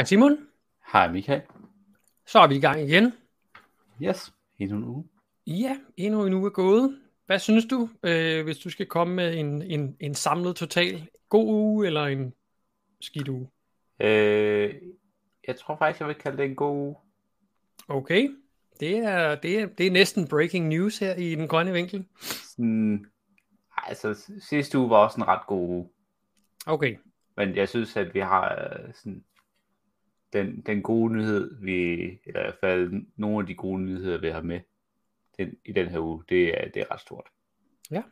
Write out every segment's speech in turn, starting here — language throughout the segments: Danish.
Hej Simon. Hej Michael. Så er vi i gang igen. Yes, endnu en uge. Ja, endnu en uge er gået. Hvad synes du, øh, hvis du skal komme med en, en, en samlet total god uge eller en skidt uge? Øh, jeg tror faktisk, jeg vil kalde det en god uge. Okay, det er, det, er, det er næsten breaking news her i den grønne vinkel. Sådan, altså, sidste uge var også en ret god uge. Okay. Men jeg synes, at vi har øh, sådan, den, den gode nyhed, vi, eller i hvert fald nogle af de gode nyheder, vi har med den, i den her uge, det er, det er ret stort. Ja.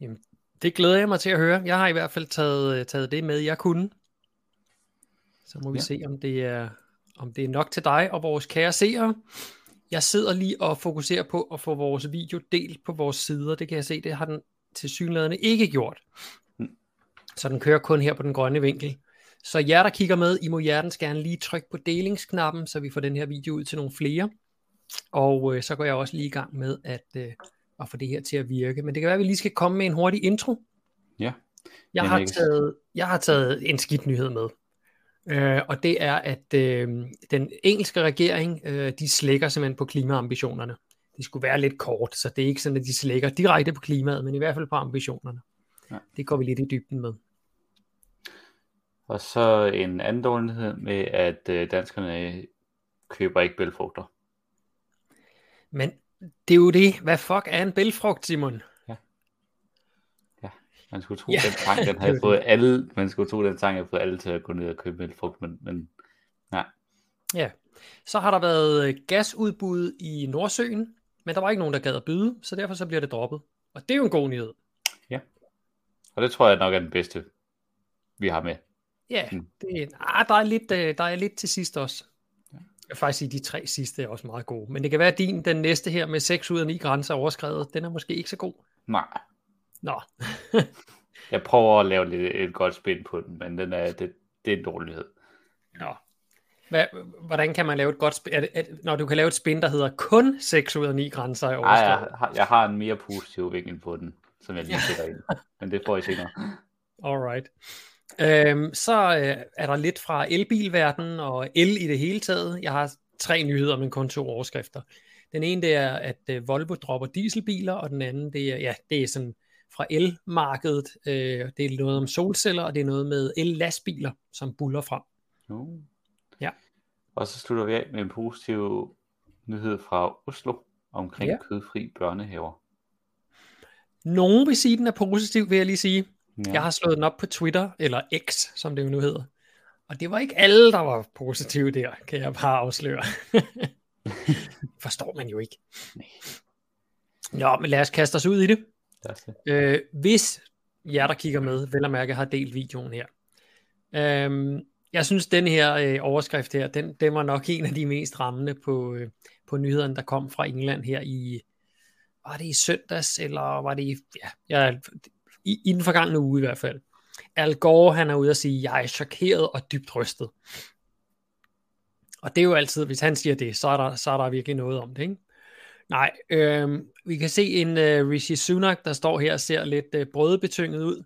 Jamen, det glæder jeg mig til at høre. Jeg har i hvert fald taget, taget det med, jeg kunne. Så må vi ja. se, om det, er, om det er nok til dig og vores kære seere. Jeg sidder lige og fokuserer på at få vores video delt på vores sider. Det kan jeg se, det har den til synlædende ikke gjort. Mm. Så den kører kun her på den grønne vinkel. Så jer, der kigger med, I må hjertens gerne lige trykke på delingsknappen, så vi får den her video ud til nogle flere. Og øh, så går jeg også lige i gang med at, øh, at få det her til at virke. Men det kan være, at vi lige skal komme med en hurtig intro. Ja. Jeg har, taget, jeg har taget en skidt nyhed med. Øh, og det er, at øh, den engelske regering, øh, de slækker simpelthen på klimaambitionerne. Det skulle være lidt kort, så det er ikke sådan, at de slækker direkte på klimaet, men i hvert fald på ambitionerne. Ja. Det går vi lidt i dybden med. Og så en anden dårlighed med, at øh, danskerne køber ikke bælfrugter. Men det er jo det. Hvad fuck er en bælfrugt, Simon? Ja. Ja, man skulle tro, ja. den tank, den havde fået alle, man skulle tro, den tank havde fået alle til at gå ned og købe bælfrugt, men, men nej. Ja. Så har der været øh, gasudbud i Nordsøen, men der var ikke nogen, der gad at byde, så derfor så bliver det droppet. Og det er jo en god nyhed. Ja. Og det tror jeg nok er den bedste, vi har med. Ja, mm. det, ah, der, er lidt, øh, der er lidt til sidst også. Jeg vil faktisk sige, at de tre sidste er også meget gode. Men det kan være, at din, den næste her med 6 ud af 9 grænser overskrevet, den er måske ikke så god. Nej. Nå. jeg prøver at lave lidt, et godt spin på den, men den er, det, det er en dårlighed. Nå. Hvad, hvordan kan man lave et godt spin? Det, er, når du kan lave et spin, der hedder kun 6 ud af 9 grænser er overskrevet? Nej, jeg, har, jeg har en mere positiv vinkel på den, som jeg lige sætter ind. Men det får I senere. Alright. Øhm, så øh, er der lidt fra elbilverdenen og el i det hele taget. Jeg har tre nyheder, men kun to overskrifter. Den ene det er, at øh, Volvo dropper dieselbiler, og den anden det er, ja, det er sådan fra elmarkedet. Øh, det er noget om solceller, og det er noget med el-lastbiler, som buller frem. Uh. Ja. Og så slutter vi af med en positiv nyhed fra Oslo omkring ja. kødfri børnehaver. Nogen vil sige, at den er positiv, vil jeg lige sige. Ja. Jeg har slået den op på Twitter, eller X, som det jo nu hedder. Og det var ikke alle, der var positive der, kan jeg bare afsløre. Forstår man jo ikke. Nå, men lad os kaste os ud i det. Øh, hvis jer, der kigger med, vel og mærke, har delt videoen her. Øhm, jeg synes, den her øh, overskrift her, den, den var nok en af de mest rammende på, øh, på nyhederne, der kom fra England her i, var det i søndags, eller var det i, ja, jeg, i, i den forgangne uge i hvert fald. Al Gore, han er ude og sige, jeg er chokeret og dybt rystet. Og det er jo altid, hvis han siger det, så er der, så er der virkelig noget om det, ikke? Nej, øh, vi kan se en øh, Rishi Sunak, der står her og ser lidt øh, brødbetynget ud.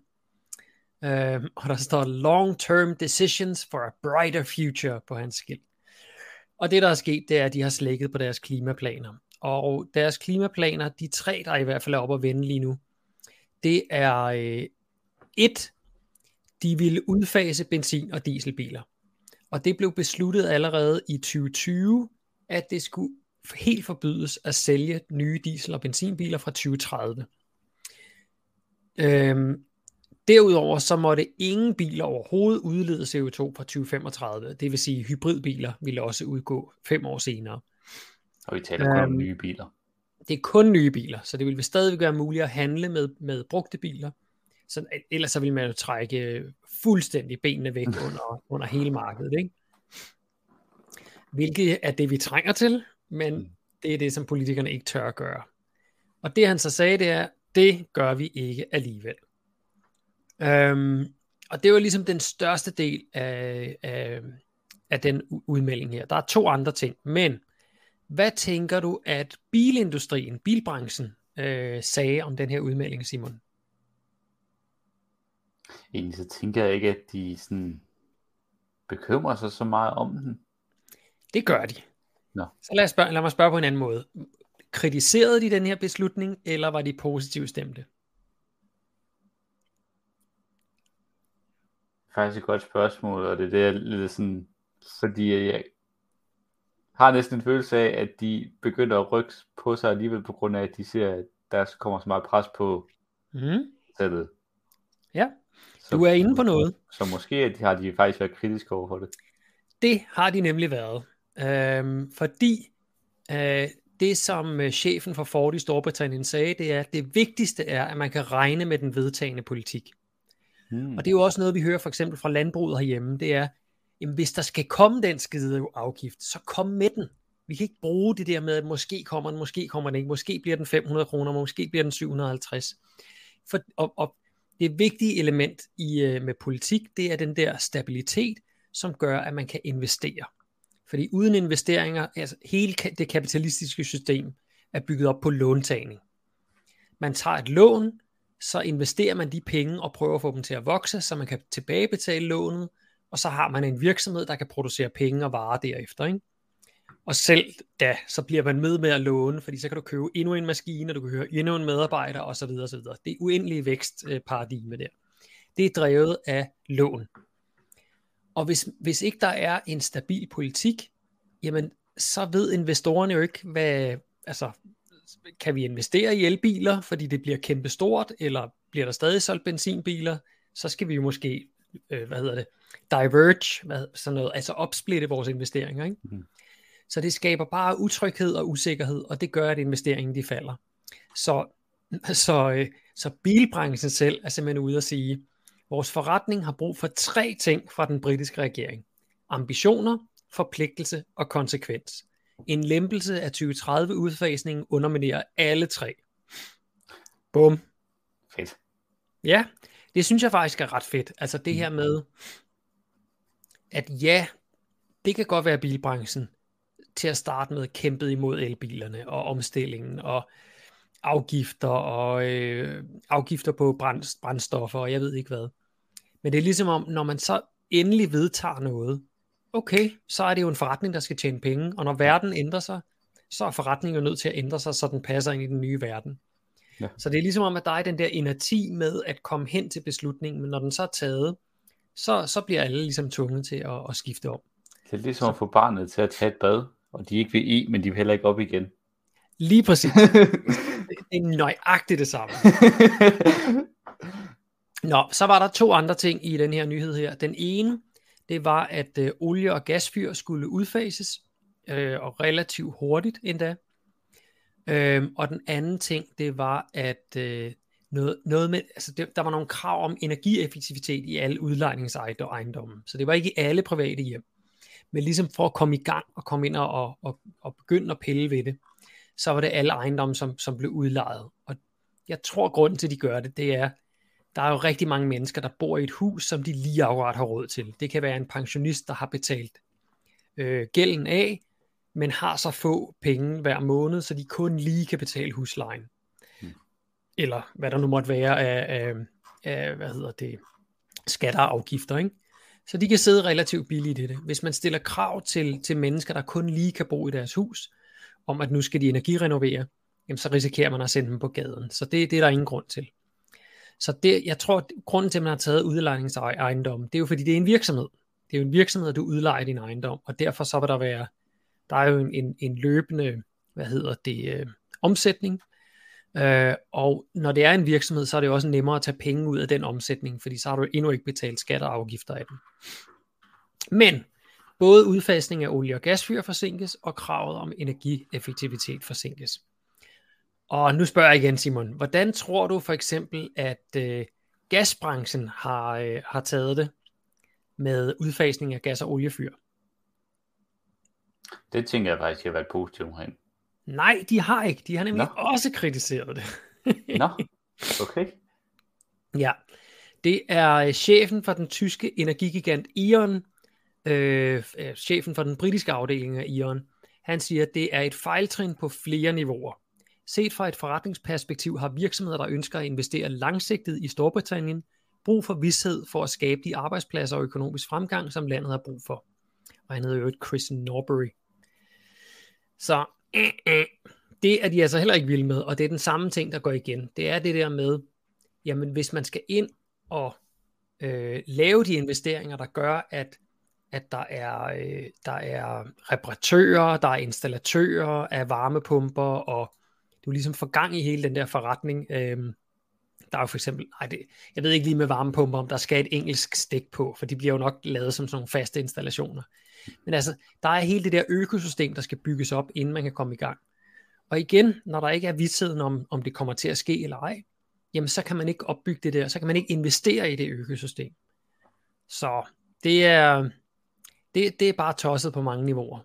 Øh, og der står long-term decisions for a brighter future på hans skilt. Og det, der er sket, det er, at de har slækket på deres klimaplaner. Og deres klimaplaner, de tre, der i hvert fald er oppe at vende lige nu, det er øh, et, de ville udfase benzin- og dieselbiler. Og det blev besluttet allerede i 2020, at det skulle helt forbydes at sælge nye diesel- og benzinbiler fra 2030. Øhm, derudover så måtte ingen biler overhovedet udlede CO2 fra 2035. Det vil sige, hybridbiler ville også udgå fem år senere. Og vi taler kun øhm, om nye biler det er kun nye biler, så det vil stadig være muligt at handle med, med brugte biler. Så, ellers så vil man jo trække fuldstændig benene væk under, under hele markedet. Ikke? Hvilket er det, vi trænger til, men mm. det er det, som politikerne ikke tør at gøre. Og det han så sagde, det er, det gør vi ikke alligevel. Øhm, og det var ligesom den største del af, af, af den udmelding her. Der er to andre ting, men hvad tænker du, at bilindustrien, bilbranchen, øh, sagde om den her udmelding, Simon? Egentlig så tænker jeg ikke, at de sådan bekymrer sig så meget om den. Det gør de. Nå. Så lad, os spørge, lad mig spørge på en anden måde. Kritiserede de den her beslutning, eller var de positivt stemte? Faktisk et godt spørgsmål, og det er det, jeg lidt sådan, fordi jeg har næsten en følelse af, at de begynder at rykke på sig alligevel, på grund af, at de ser, at der kommer så meget pres på Mm. sættet. Ja, Så, du er inde på noget. Så måske har de faktisk været kritiske over for det. Det har de nemlig været. Øhm, fordi øh, det, som øh, chefen for Ford i Storbritannien sagde, det er, at det vigtigste er, at man kan regne med den vedtagende politik. Hmm. Og det er jo også noget, vi hører for eksempel fra landbruget herhjemme, det er, jamen hvis der skal komme den skide afgift, så kom med den. Vi kan ikke bruge det der med, at måske kommer den, måske kommer den ikke, måske bliver den 500 kroner, måske bliver den 750. For, og, og det vigtige element i, øh, med politik, det er den der stabilitet, som gør, at man kan investere. Fordi uden investeringer, altså hele det kapitalistiske system er bygget op på låntagning. Man tager et lån, så investerer man de penge og prøver at få dem til at vokse, så man kan tilbagebetale lånet, og så har man en virksomhed, der kan producere penge og varer derefter. Ikke? Og selv da, så bliver man med med at låne, fordi så kan du købe endnu en maskine, og du kan høre endnu en medarbejder osv. osv. Det er uendelige vækstparadigme der. Det er drevet af lån. Og hvis, hvis ikke der er en stabil politik, jamen så ved investorerne jo ikke, hvad, altså, kan vi investere i elbiler, fordi det bliver kæmpestort, eller bliver der stadig solgt benzinbiler, så skal vi jo måske, øh, hvad hedder det, diverge, hvad, sådan noget, altså opsplitte vores investeringer. Ikke? Mhm. Så det skaber bare utryghed og usikkerhed, og det gør, at investeringen de falder. Så, så, øh, så bilbranchen selv er simpelthen ude at sige, vores forretning har brug for tre ting fra den britiske regering. Ambitioner, forpligtelse og konsekvens. En lempelse af 2030 udfasningen underminerer alle tre. Bum. Fedt. Ja, det synes jeg faktisk er ret fedt. Altså det her med, at ja, det kan godt være bilbranchen til at starte med kæmpet imod elbilerne og omstillingen og afgifter og øh, afgifter på brand, brændstoffer og jeg ved ikke hvad. Men det er ligesom om, når man så endelig vedtager noget, okay, så er det jo en forretning, der skal tjene penge, og når verden ændrer sig, så er forretningen jo nødt til at ændre sig, så den passer ind i den nye verden. Ja. Så det er ligesom om, at der er den der inerti med at komme hen til beslutningen, men når den så er taget, så, så bliver alle ligesom tvunget til at, at skifte om. Det er ligesom at få barnet til at tage et bad, og de ikke vil i, men de vil heller ikke op igen. Lige præcis. det er nøjagtigt det samme. Nå, så var der to andre ting i den her nyhed her. Den ene, det var, at øh, olie- og gasfyr skulle udfases, øh, og relativt hurtigt endda. Øhm, og den anden ting, det var, at øh, noget, noget med, altså det, der var nogle krav om energieffektivitet i alle udlejningsejendomme. Så det var ikke i alle private hjem. Men ligesom for at komme i gang og komme ind og, og, og, og begynde at pille ved det, så var det alle ejendomme, som, som blev udlejet. Og jeg tror, grunden til, at de gør det, det er, der er jo rigtig mange mennesker, der bor i et hus, som de lige akkurat har råd til. Det kan være en pensionist, der har betalt øh, gælden af, men har så få penge hver måned, så de kun lige kan betale huslejen. Eller hvad der nu måtte være af, af, af hvad hedder det, skatter og afgifter, ikke? Så de kan sidde relativt billigt i det. Hvis man stiller krav til, til mennesker, der kun lige kan bo i deres hus, om at nu skal de energirenovere, jamen så risikerer man at sende dem på gaden. Så det, det er der ingen grund til. Så det, jeg tror, at grunden til, at man har taget udlejningsejendom, det er jo fordi, det er en virksomhed. Det er jo en virksomhed, at du udlejer din ejendom, og derfor så vil der være, der er jo en, en, en løbende, hvad hedder det, øh, omsætning, øh, og når det er en virksomhed, så er det jo også nemmere at tage penge ud af den omsætning, fordi så har du endnu ikke betalt skatter og afgifter af den. Men både udfasning af olie- og gasfyr forsinkes, og kravet om energieffektivitet forsinkes. Og nu spørger jeg igen, Simon, hvordan tror du for eksempel, at øh, gasbranchen har, øh, har taget det med udfasning af gas- og oliefyr? Det tænker jeg faktisk, har været positivt omkring. Nej, de har ikke. De har nemlig Nå. også kritiseret det. Nå, okay. Ja, det er øh, chefen for den tyske energigigant E.ON, øh, øh, chefen for den britiske afdeling af E.ON. Han siger, at det er et fejltrin på flere niveauer. Set fra et forretningsperspektiv har virksomheder, der ønsker at investere langsigtet i Storbritannien, brug for vidshed for at skabe de arbejdspladser og økonomisk fremgang, som landet har brug for. Og han hedder jo et Chris Norbury. Så det er de altså heller ikke vilde med, og det er den samme ting, der går igen. Det er det der med, jamen hvis man skal ind og øh, lave de investeringer, der gør, at at der er, øh, der er reparatører, der er installatører af varmepumper, og du ligesom får gang i hele den der forretning. Øh, der er jo for eksempel, nej, det, jeg ved ikke lige med varmepumper, om der skal et engelsk stik på, for de bliver jo nok lavet som sådan nogle faste installationer. Men altså, der er hele det der økosystem, der skal bygges op, inden man kan komme i gang. Og igen, når der ikke er vidsheden om, om det kommer til at ske eller ej, jamen så kan man ikke opbygge det der, så kan man ikke investere i det økosystem. Så det er, det, det er bare tosset på mange niveauer.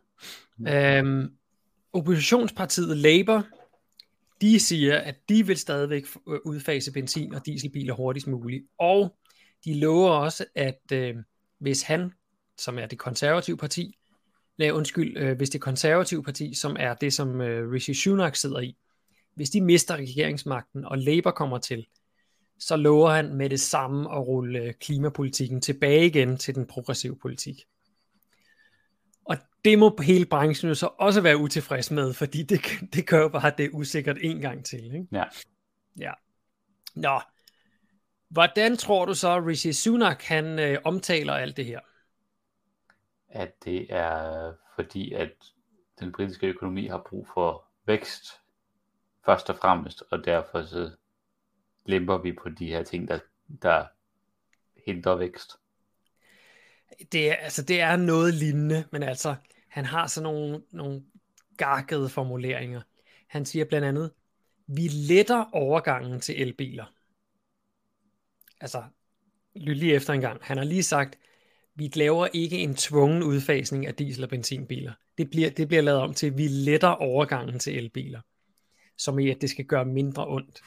Mm. Øhm, oppositionspartiet Labour, de siger, at de vil stadigvæk øh, udfase benzin- og dieselbiler hurtigst muligt. Og de lover også, at øh, hvis han, som er det konservative parti, nej, undskyld, øh, hvis det konservative parti, som er det, som øh, Rishi Sunak sidder i, hvis de mister regeringsmagten, og Labour kommer til, så lover han med det samme at rulle øh, klimapolitikken tilbage igen til den progressive politik. Og det må hele branchen jo så også være utilfreds med, fordi det, det gør jo bare, at det er usikkert en gang til. Ikke? Ja. Ja. Nå. Hvordan tror du så, Rishi Sunak, han øh, omtaler alt det her? At det er fordi, at den britiske økonomi har brug for vækst, først og fremmest, og derfor så lemper vi på de her ting, der, der hindrer vækst det er, altså, det er noget lignende, men altså, han har sådan nogle, nogle gakkede formuleringer. Han siger blandt andet, vi letter overgangen til elbiler. Altså, lyt lige efter en gang. Han har lige sagt, vi laver ikke en tvungen udfasning af diesel- og benzinbiler. Det bliver, det bliver lavet om til, at vi letter overgangen til elbiler. Som i, at det skal gøre mindre ondt.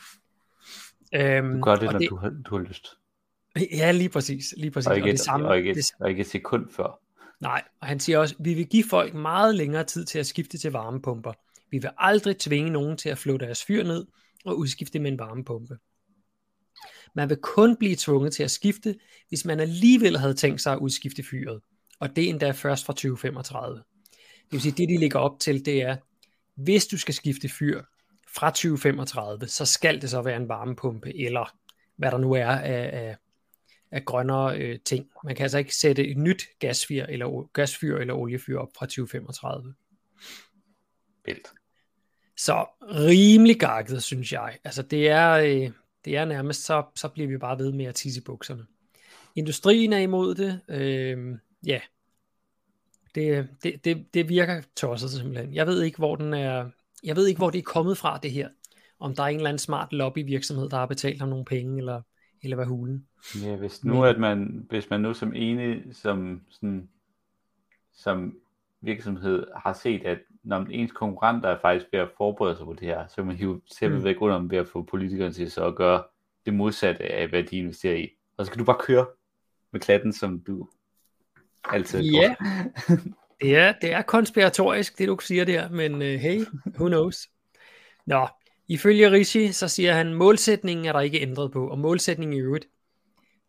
Øhm, du gør det, når det, du, har, du har lyst. Ja, lige præcis. Lige præcis. Og ikke, og det samme, og ikke, det, og ikke et sekund før. Nej, og han siger også, vi vil give folk meget længere tid til at skifte til varmepumper. Vi vil aldrig tvinge nogen til at flå deres fyr ned og udskifte med en varmepumpe. Man vil kun blive tvunget til at skifte, hvis man alligevel havde tænkt sig at udskifte fyret. Og det er endda først fra 2035. Det vil sige, det de ligger op til, det er, hvis du skal skifte fyr fra 2035, så skal det så være en varmepumpe, eller hvad der nu er af, af af grønnere øh, ting. Man kan altså ikke sætte et nyt gasfyr eller, gasfyr eller oliefyr op fra 2035. Vildt. Så rimelig gakket, synes jeg. Altså det er, øh, det er nærmest, så, så bliver vi bare ved med at tisse i bukserne. Industrien er imod det. Øh, ja, det, det, det, det virker tosset simpelthen. Jeg ved ikke, hvor den er, jeg ved ikke, hvor det er kommet fra, det her. Om der er en eller anden smart lobbyvirksomhed, der har betalt ham nogle penge, eller eller hvad hulen. Ja, hvis nu, at man, hvis man nu som ene, som, sådan, som virksomhed har set, at når ens konkurrenter er faktisk ved at forberede sig på det her, så kan man hive selv væk under ved at få politikerne til så at gøre det modsatte af, hvad de investerer i. Og så kan du bare køre med klatten, som du altid Ja, det er, det er konspiratorisk, det du siger der, men uh, hey, who knows. Nå, Ifølge Rishi, så siger han, målsætningen er der ikke ændret på, og målsætningen i øvrigt,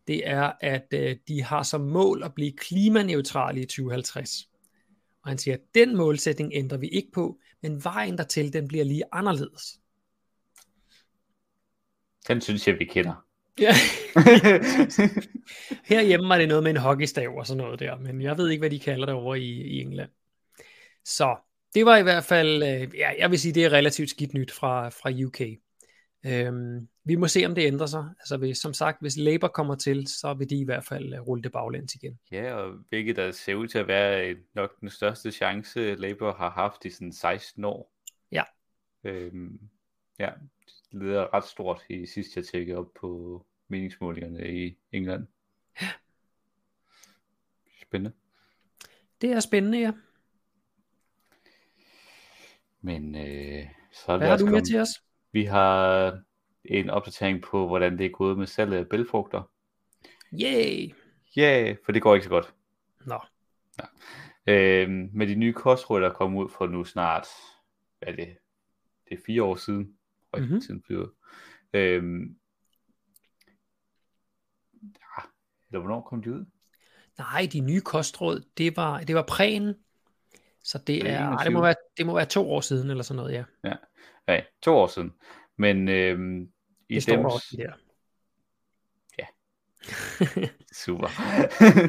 det er, at øh, de har som mål at blive klimaneutrale i 2050. Og han siger, at den målsætning ændrer vi ikke på, men vejen dertil, den bliver lige anderledes. Den synes jeg, vi kender. Ja. Herhjemme er det noget med en hockeystav og sådan noget der, men jeg ved ikke, hvad de kalder det over i, i England. Så det var i hvert fald, øh, ja, jeg vil sige, det er relativt skidt nyt fra, fra UK. Øhm, vi må se, om det ændrer sig. Altså, hvis, som sagt, hvis Labour kommer til, så vil de i hvert fald uh, rulle det baglæns igen. Ja, og hvilket der ser ud til at være nok den største chance, Labour har haft i sådan 16 år. Ja. Øhm, ja, det leder ret stort i sidste jeg tjekkede op på meningsmålingerne i England. Ja. Spændende. Det er spændende, ja. Men øh, så er Hvad har du med til os? Vi har en opdatering på, hvordan det er gået med salget af bælfrugter. Yay! Yeah, for det går ikke så godt. Nå. Ja. Øhm, med de nye kostråd, der kom ud for nu snart, hvad er det? Det er fire år siden, og mm-hmm. tiden flyver. Øhm, ja, eller hvornår kom de ud? Nej, de nye kostråd, det var, det var prægen. Så det, er ej, det, 21. må være, det må være to år siden, eller sådan noget, ja. Ja, to år siden. Men øhm, i Det står dem... også der. Super.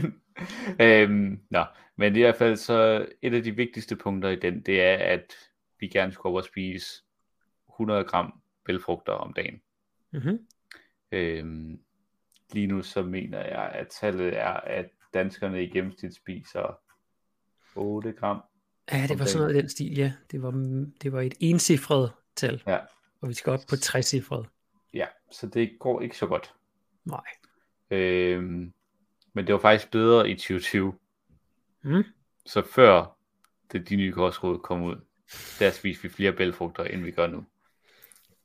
øhm, nå, men i hvert fald så et af de vigtigste punkter i den, det er, at vi gerne skulle og spise 100 gram bælfrugter om dagen. Mm-hmm. Øhm, lige nu så mener jeg, at tallet er, at danskerne i gennemsnit spiser 8 gram. Ja, det var sådan noget i den stil, ja. Det var, det var et encifret tal, Ja, og vi skal op på trecifret. ja, så det går ikke så godt. Nej. Øhm, men det var faktisk bedre i 2020. Mm. Så før det, de nye kostråd kom ud, der spiste vi flere bælfrugter, end vi gør nu.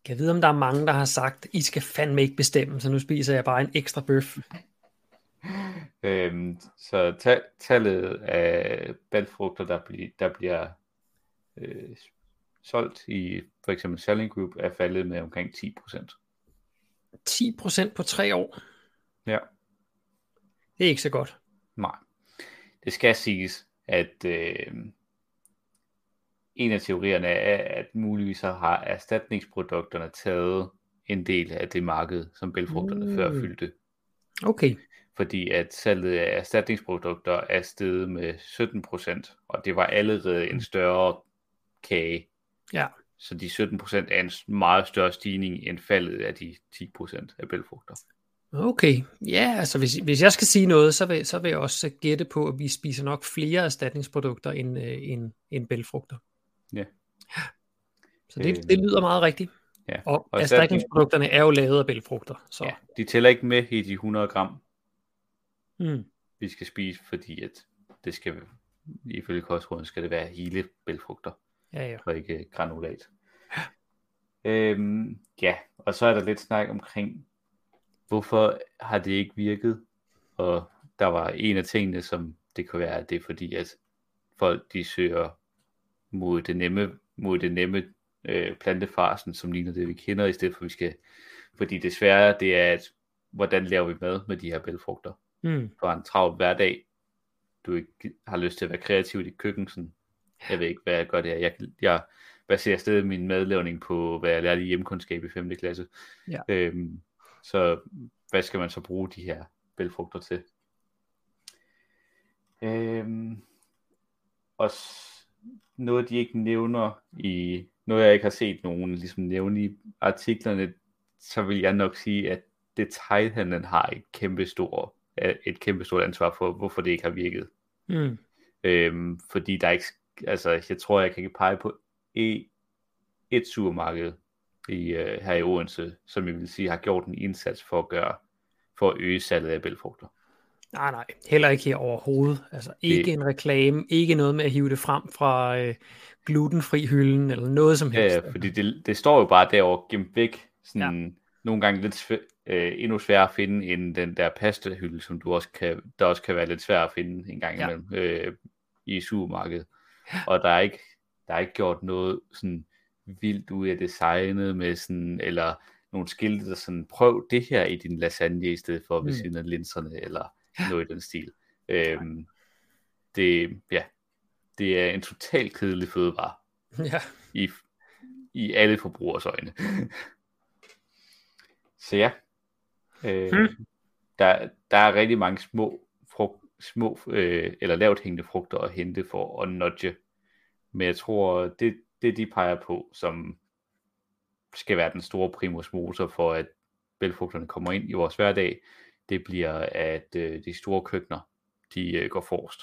Jeg vide, om der er mange, der har sagt, I skal fandme ikke bestemme, så nu spiser jeg bare en ekstra bøf. Øhm, så ta- tallet af bælfrugter, der, bliver, der bliver øh, solgt i for eksempel Selling Group, er faldet med omkring 10%. 10% på tre år, Ja, det er ikke så godt. nej. Det skal siges, at øh, en af teorierne er, at muligvis har erstatningsprodukterne taget en del af det marked, som bælfrugterne Mm. før fyldte. Okay, fordi at salget af erstatningsprodukter er steget med 17%, og det var allerede en større kage. ja. Så de 17% er en meget større stigning end faldet af de 10% af bælfrugter. Okay, ja, altså hvis, hvis jeg skal sige noget, så vil, så vil jeg også gætte på, at vi spiser nok flere erstatningsprodukter end, øh, end, end bælfrugter. Ja. Så det, Øhm, det lyder meget rigtigt. Ja. Og, Og erstatningsprodukterne er jo lavet af bælfrugter. Så. Ja, de tæller ikke med i de 100 gram, Mm. vi skal spise, fordi at det skal, ifølge kostråden, skal det være hele bælfrugter, ja, ja. og ikke granulat. Øhm, ja, og så er der lidt snak omkring, hvorfor har det ikke virket? Og der var en af tingene, som det kan være, at det er fordi, at folk de søger mod det nemme, mod det nemme øh, plantefarsen, som ligner det, vi kender, i stedet for, vi skal, fordi det svære, det er, at hvordan laver vi mad med de her bælfrugter? Mm. For en travl hverdag, du ikke har lyst til at være kreativ i dit køkken, sådan, jeg ved ikke, hvad jeg gør det her. Jeg, jeg baserer stadig min madlavning på, hvad jeg lærte i hjemkundskab i 5. klasse. Ja. Øhm, så hvad skal man så bruge de her bælfrugter til? Øhm, og noget, de ikke nævner i, noget jeg ikke har set nogen ligesom nævne i artiklerne, så vil jeg nok sige, at detailhandlen har et kæmpe stort, et kæmpe stort ansvar for, hvorfor det ikke har virket. Mm. Øhm, fordi der er ikke, altså jeg tror, jeg kan ikke pege på et, et supermarked i, øh, her i Odense, som jeg vil sige har gjort en indsats for at gøre, for at øge salget af bælfrugter. Nej, nej, heller ikke her overhovedet. Altså ikke Det- en reklame, ikke noget med at hive det frem fra øh, glutenfri hylden, eller noget som Ja, helst. ja, fordi det, det står jo bare derovre gemt væk, sådan ja. nogle gange lidt øh, endnu sværere at finde end den der pastahylde, som du også kan, der også kan være lidt svær at finde en gang Ja. imellem øh, i supermarkedet. Og der er ikke, der er ikke gjort noget sådan vildt ud af designet med sådan, eller nogle skilte, der sådan, prøv det her i din lasagne, i stedet for ved Mm. siden af linserne, eller noget i den stil. Øhm, det, ja, det er en totalt kedelig fødevare Ja, i, i alle forbrugers øjne. Så ja, øh, Hmm. der, der er rigtig mange små, frugt, små øh, eller lavt hængende frugter at hente for at nudge. Men jeg tror, det, det de peger på, som skal være den store primus motor for, at bælfrugterne kommer ind i vores hverdag, det bliver, at øh, de store køkkener, de øh, går forrest.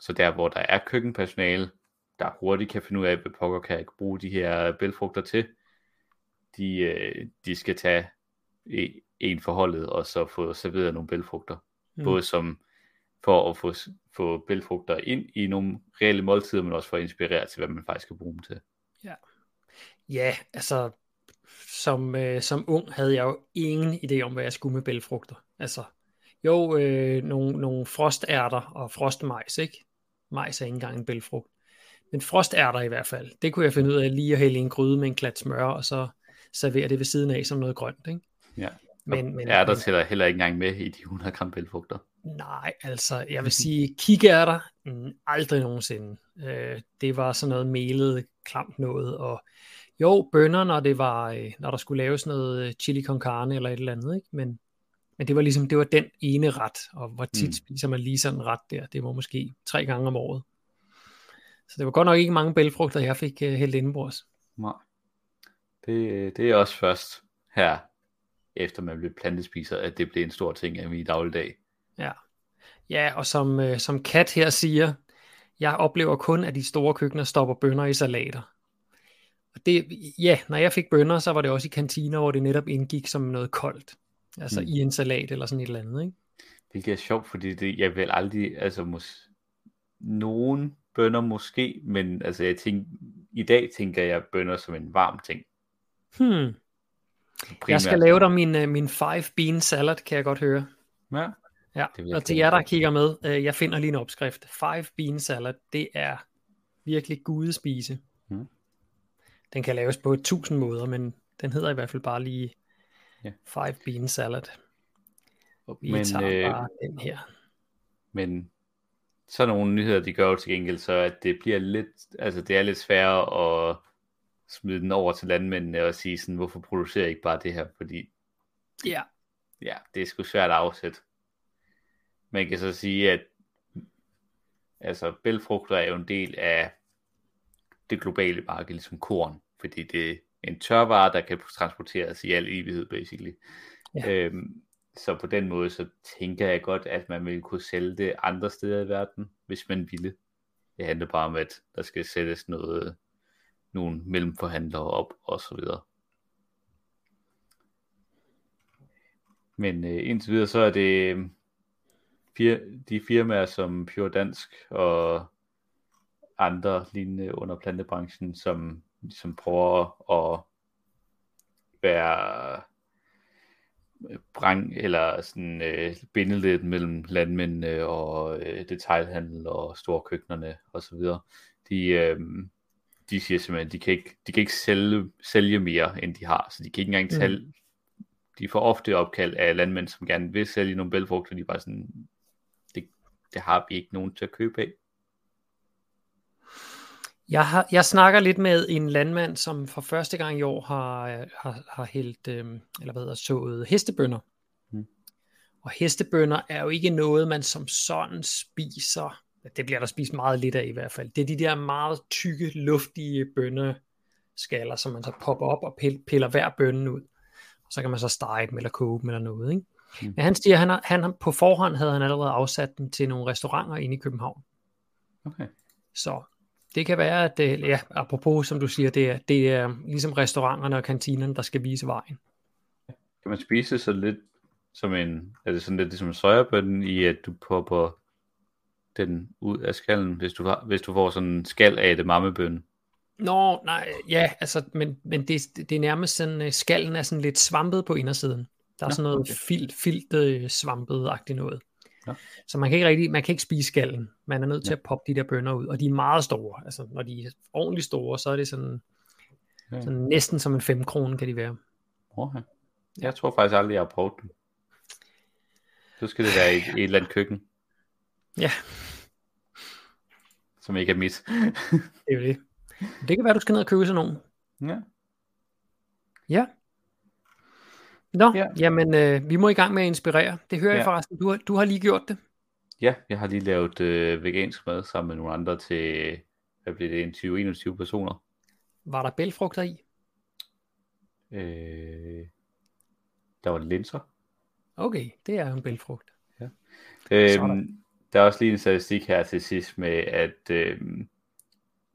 Så der, hvor der er køkkenpersonale, der hurtigt kan finde ud af, hvad pokker kan jeg bruge de her bælfrugter til, de, øh, de skal tage en forholdet, og så få serveret nogle bælfrugter. Mm. Både som for at få, få bælfrugter ind i nogle reelle måltider, men også for at inspirere til, hvad man faktisk skal bruge dem til. ja altså som, øh, som ung havde jeg jo ingen idé om, hvad jeg skulle med bælfrugter. Altså, jo, øh, nogle, nogle frostærter og frostmajs, ikke? Majs er ikke engang en bælfrugt. Men frostærter i hvert fald, det kunne jeg finde ud af lige at hælde i en gryde med en klat smør, og så servere det ved siden af som noget grønt, ikke? Ja. Men, men, er der men, tæller heller ikke engang med i de 100 gram bælfrugter? Nej, altså jeg vil sige, kikærter, mm, aldrig nogensinde. Øh, det var sådan noget melet, klamt noget, og jo, bønner, når det var, øh, når der skulle laves noget øh, chili con carne eller et eller andet, ikke? Men, men det var ligesom, det var den ene ret, og hvor tit mm. spiser man lige sådan en ret der, det var måske tre gange om året. Så det var godt nok ikke mange bælfrugter, jeg fik uh, hældt indenbords. Nej. Det, det er også først her, efter man blev plantespiser, at det blev en stor ting af min dagligdag. Ja, ja og som, øh, som Kat her siger, jeg oplever kun, at de store køkkener stopper bønder i salater. Og det, ja, når jeg fik bønder, så var det også i kantiner, hvor det netop indgik som noget koldt. Altså mm. i en salat eller sådan et eller andet, ikke? Det er sjovt, fordi det, jeg vil aldrig, altså mås, nogen bønder måske, men altså jeg tænker, i dag tænker jeg bønder som en varm ting. Hmm. Primært. Jeg skal lave dig min, øh, min five bean salad, kan jeg godt høre. Ja. Ja, og til jer, der kigger med, øh, jeg finder lige en opskrift. Five bean salad, det er virkelig gudespise. Hmm. Den kan laves på tusind måder, men den hedder i hvert fald bare lige ja. five bean salad. Vi men, tager øh, bare den her. Men så nogle nyheder, de gør jo til gengæld, så at det bliver lidt, altså det er lidt sværere at smide den over til landmændene og sige sådan, hvorfor producerer I ikke bare det her, fordi ja, ja det er sgu svært at afsætte. Man kan så sige, at altså bælfrugter er jo en del af det globale marked, ligesom korn, fordi det er en tørvare, der kan transporteres i al evighed, basically. Ja. Øhm, så på den måde, så tænker jeg godt, at man ville kunne sælge det andre steder i verden, hvis man ville. Det handler bare om, at der skal sættes noget, nogle mellemforhandlere op, og så videre. Men øh, indtil videre, så er det øh, fir, de firmaer som Pure Dansk og andre lignende under plantebranchen, som, som prøver at være øh, brang, eller sådan øh, lidt mellem landmændene og øh, detailhandel og store køkkenerne osv. De, øh, de siger simpelthen, de kan ikke, de kan ikke sælge, sælge mere, end de har, så de kan ikke engang mm. de får ofte opkald af landmænd, som gerne vil sælge nogle bælfrugter, de er bare sådan, det, det har vi ikke nogen til at købe af. Jeg, har, jeg snakker lidt med en landmand, som for første gang i år har, har, har hældt, øh, eller hvad hedder, sået hestebønder. Mm. Og hestebønder er jo ikke noget, man som sådan spiser. Det bliver der spist meget lidt af i hvert fald. Det er de der meget tykke, luftige bønneskaller, som man så popper op og piller hver bønne ud. Og så kan man så stege dem eller koge dem eller noget. Ikke? Mm. Men han siger, han, har, han på forhånd havde han allerede afsat dem til nogle restauranter inde i København. Okay. Så det kan være, at det, ja, apropos som du siger, det er, det er ligesom restauranterne og kantinerne, der skal vise vejen. Kan man spise så lidt som en, er det sådan lidt ligesom sojabønnen i, at du popper den ud af skallen, hvis du, hvis du får sådan en skal af det mammebøn? Nå, nej, ja, altså, men, men det, det er nærmest sådan, øh, skallen er sådan lidt svampet på indersiden. Der er Nå, sådan noget okay. filt, filt øh, svampet-agtigt noget. Ja. Så man kan ikke rigtig, man kan ikke spise skallen. Man er nødt til ja. at poppe de der bønner ud, og de er meget store. Altså, når de er ordentligt store, så er det sådan, ja. sådan næsten som en 5 kroner kan de være. Okay. Jeg tror faktisk aldrig, jeg har prøvet dem. Så skal det være i et, et eller andet køkken. Ja. Som ikke er mit. det er det. Det kan være, du skal ned og købe sådan nogen. Ja. Ja. Nå, ja. jamen øh, vi må i gang med at inspirere. Det hører ja. jeg forresten. Du har, du har lige gjort det. Ja, jeg har lige lavet øh, vegansk mad sammen med nogle andre til, hvad bliver det, 20-21 personer. Var der bælfrugter i? Øh, der var linser. Okay, det er en bælfrugt. Ja. Øhm, der er også lige en statistik her til sidst med, at øh,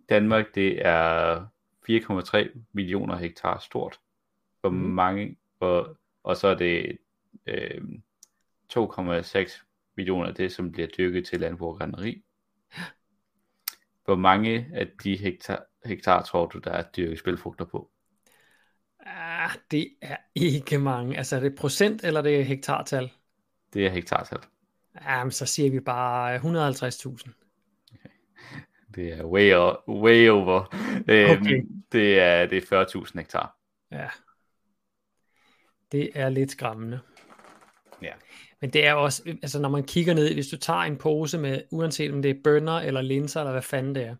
Danmark det er 4,3 millioner hektar stort. Hvor mm. mange, hvor og så er det øh, 2,6 millioner af det, som bliver dyrket til landbrug og grænneri. Hvor mange af de hektar, hektar tror du, der er dyrket spilfrugter på? Ah, det er ikke mange. Altså er det procent, eller det er hektartal? Det er hektartal. Jamen, så siger vi bare 150.000. Okay. Det er way, way over. Øhm, okay. det, er, det er 40.000 hektar. Ja, Det er lidt skræmmende. Ja. Men det er også, altså når man kigger ned, hvis du tager en pose med, uanset om det er bønner eller linser, eller hvad fanden det er,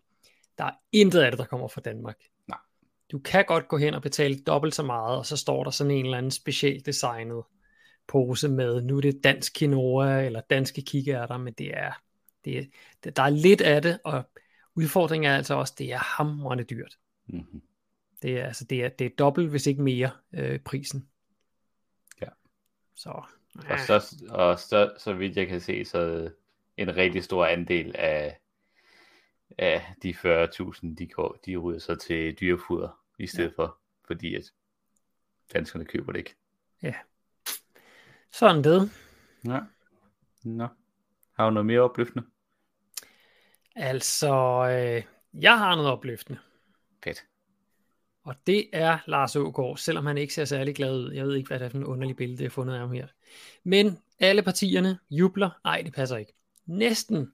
der er intet af det, der kommer fra Danmark. Nej. Du kan godt gå hen og betale dobbelt så meget, og så står der sådan en eller anden specielt designet pose med, nu er det dansk quinoa, eller danske kikærter, men det er, det det, der er lidt af det, og udfordringen er altså også, det er hamrende dyrt. Mm-hmm. Det er, altså, det er, det er dobbelt, hvis ikke mere, øh, prisen. Ja. Så, Og, så, og så, så vidt jeg kan se, så en rigtig stor andel af, af de 40.000, de, går, de ryger så til dyrefoder i stedet ja. for, fordi at danskerne køber det ikke. Ja. Sådan det. Ja. Nå. Har du noget mere opløftende? Altså, øh, jeg har noget opløftende. Fedt. Og det er Lars Ågaard, selvom han ikke ser særlig glad ud. Jeg ved ikke, hvad det er for en underlig billede, jeg har fundet af ham her. Men alle partierne jubler. Nej, det passer ikke. Næsten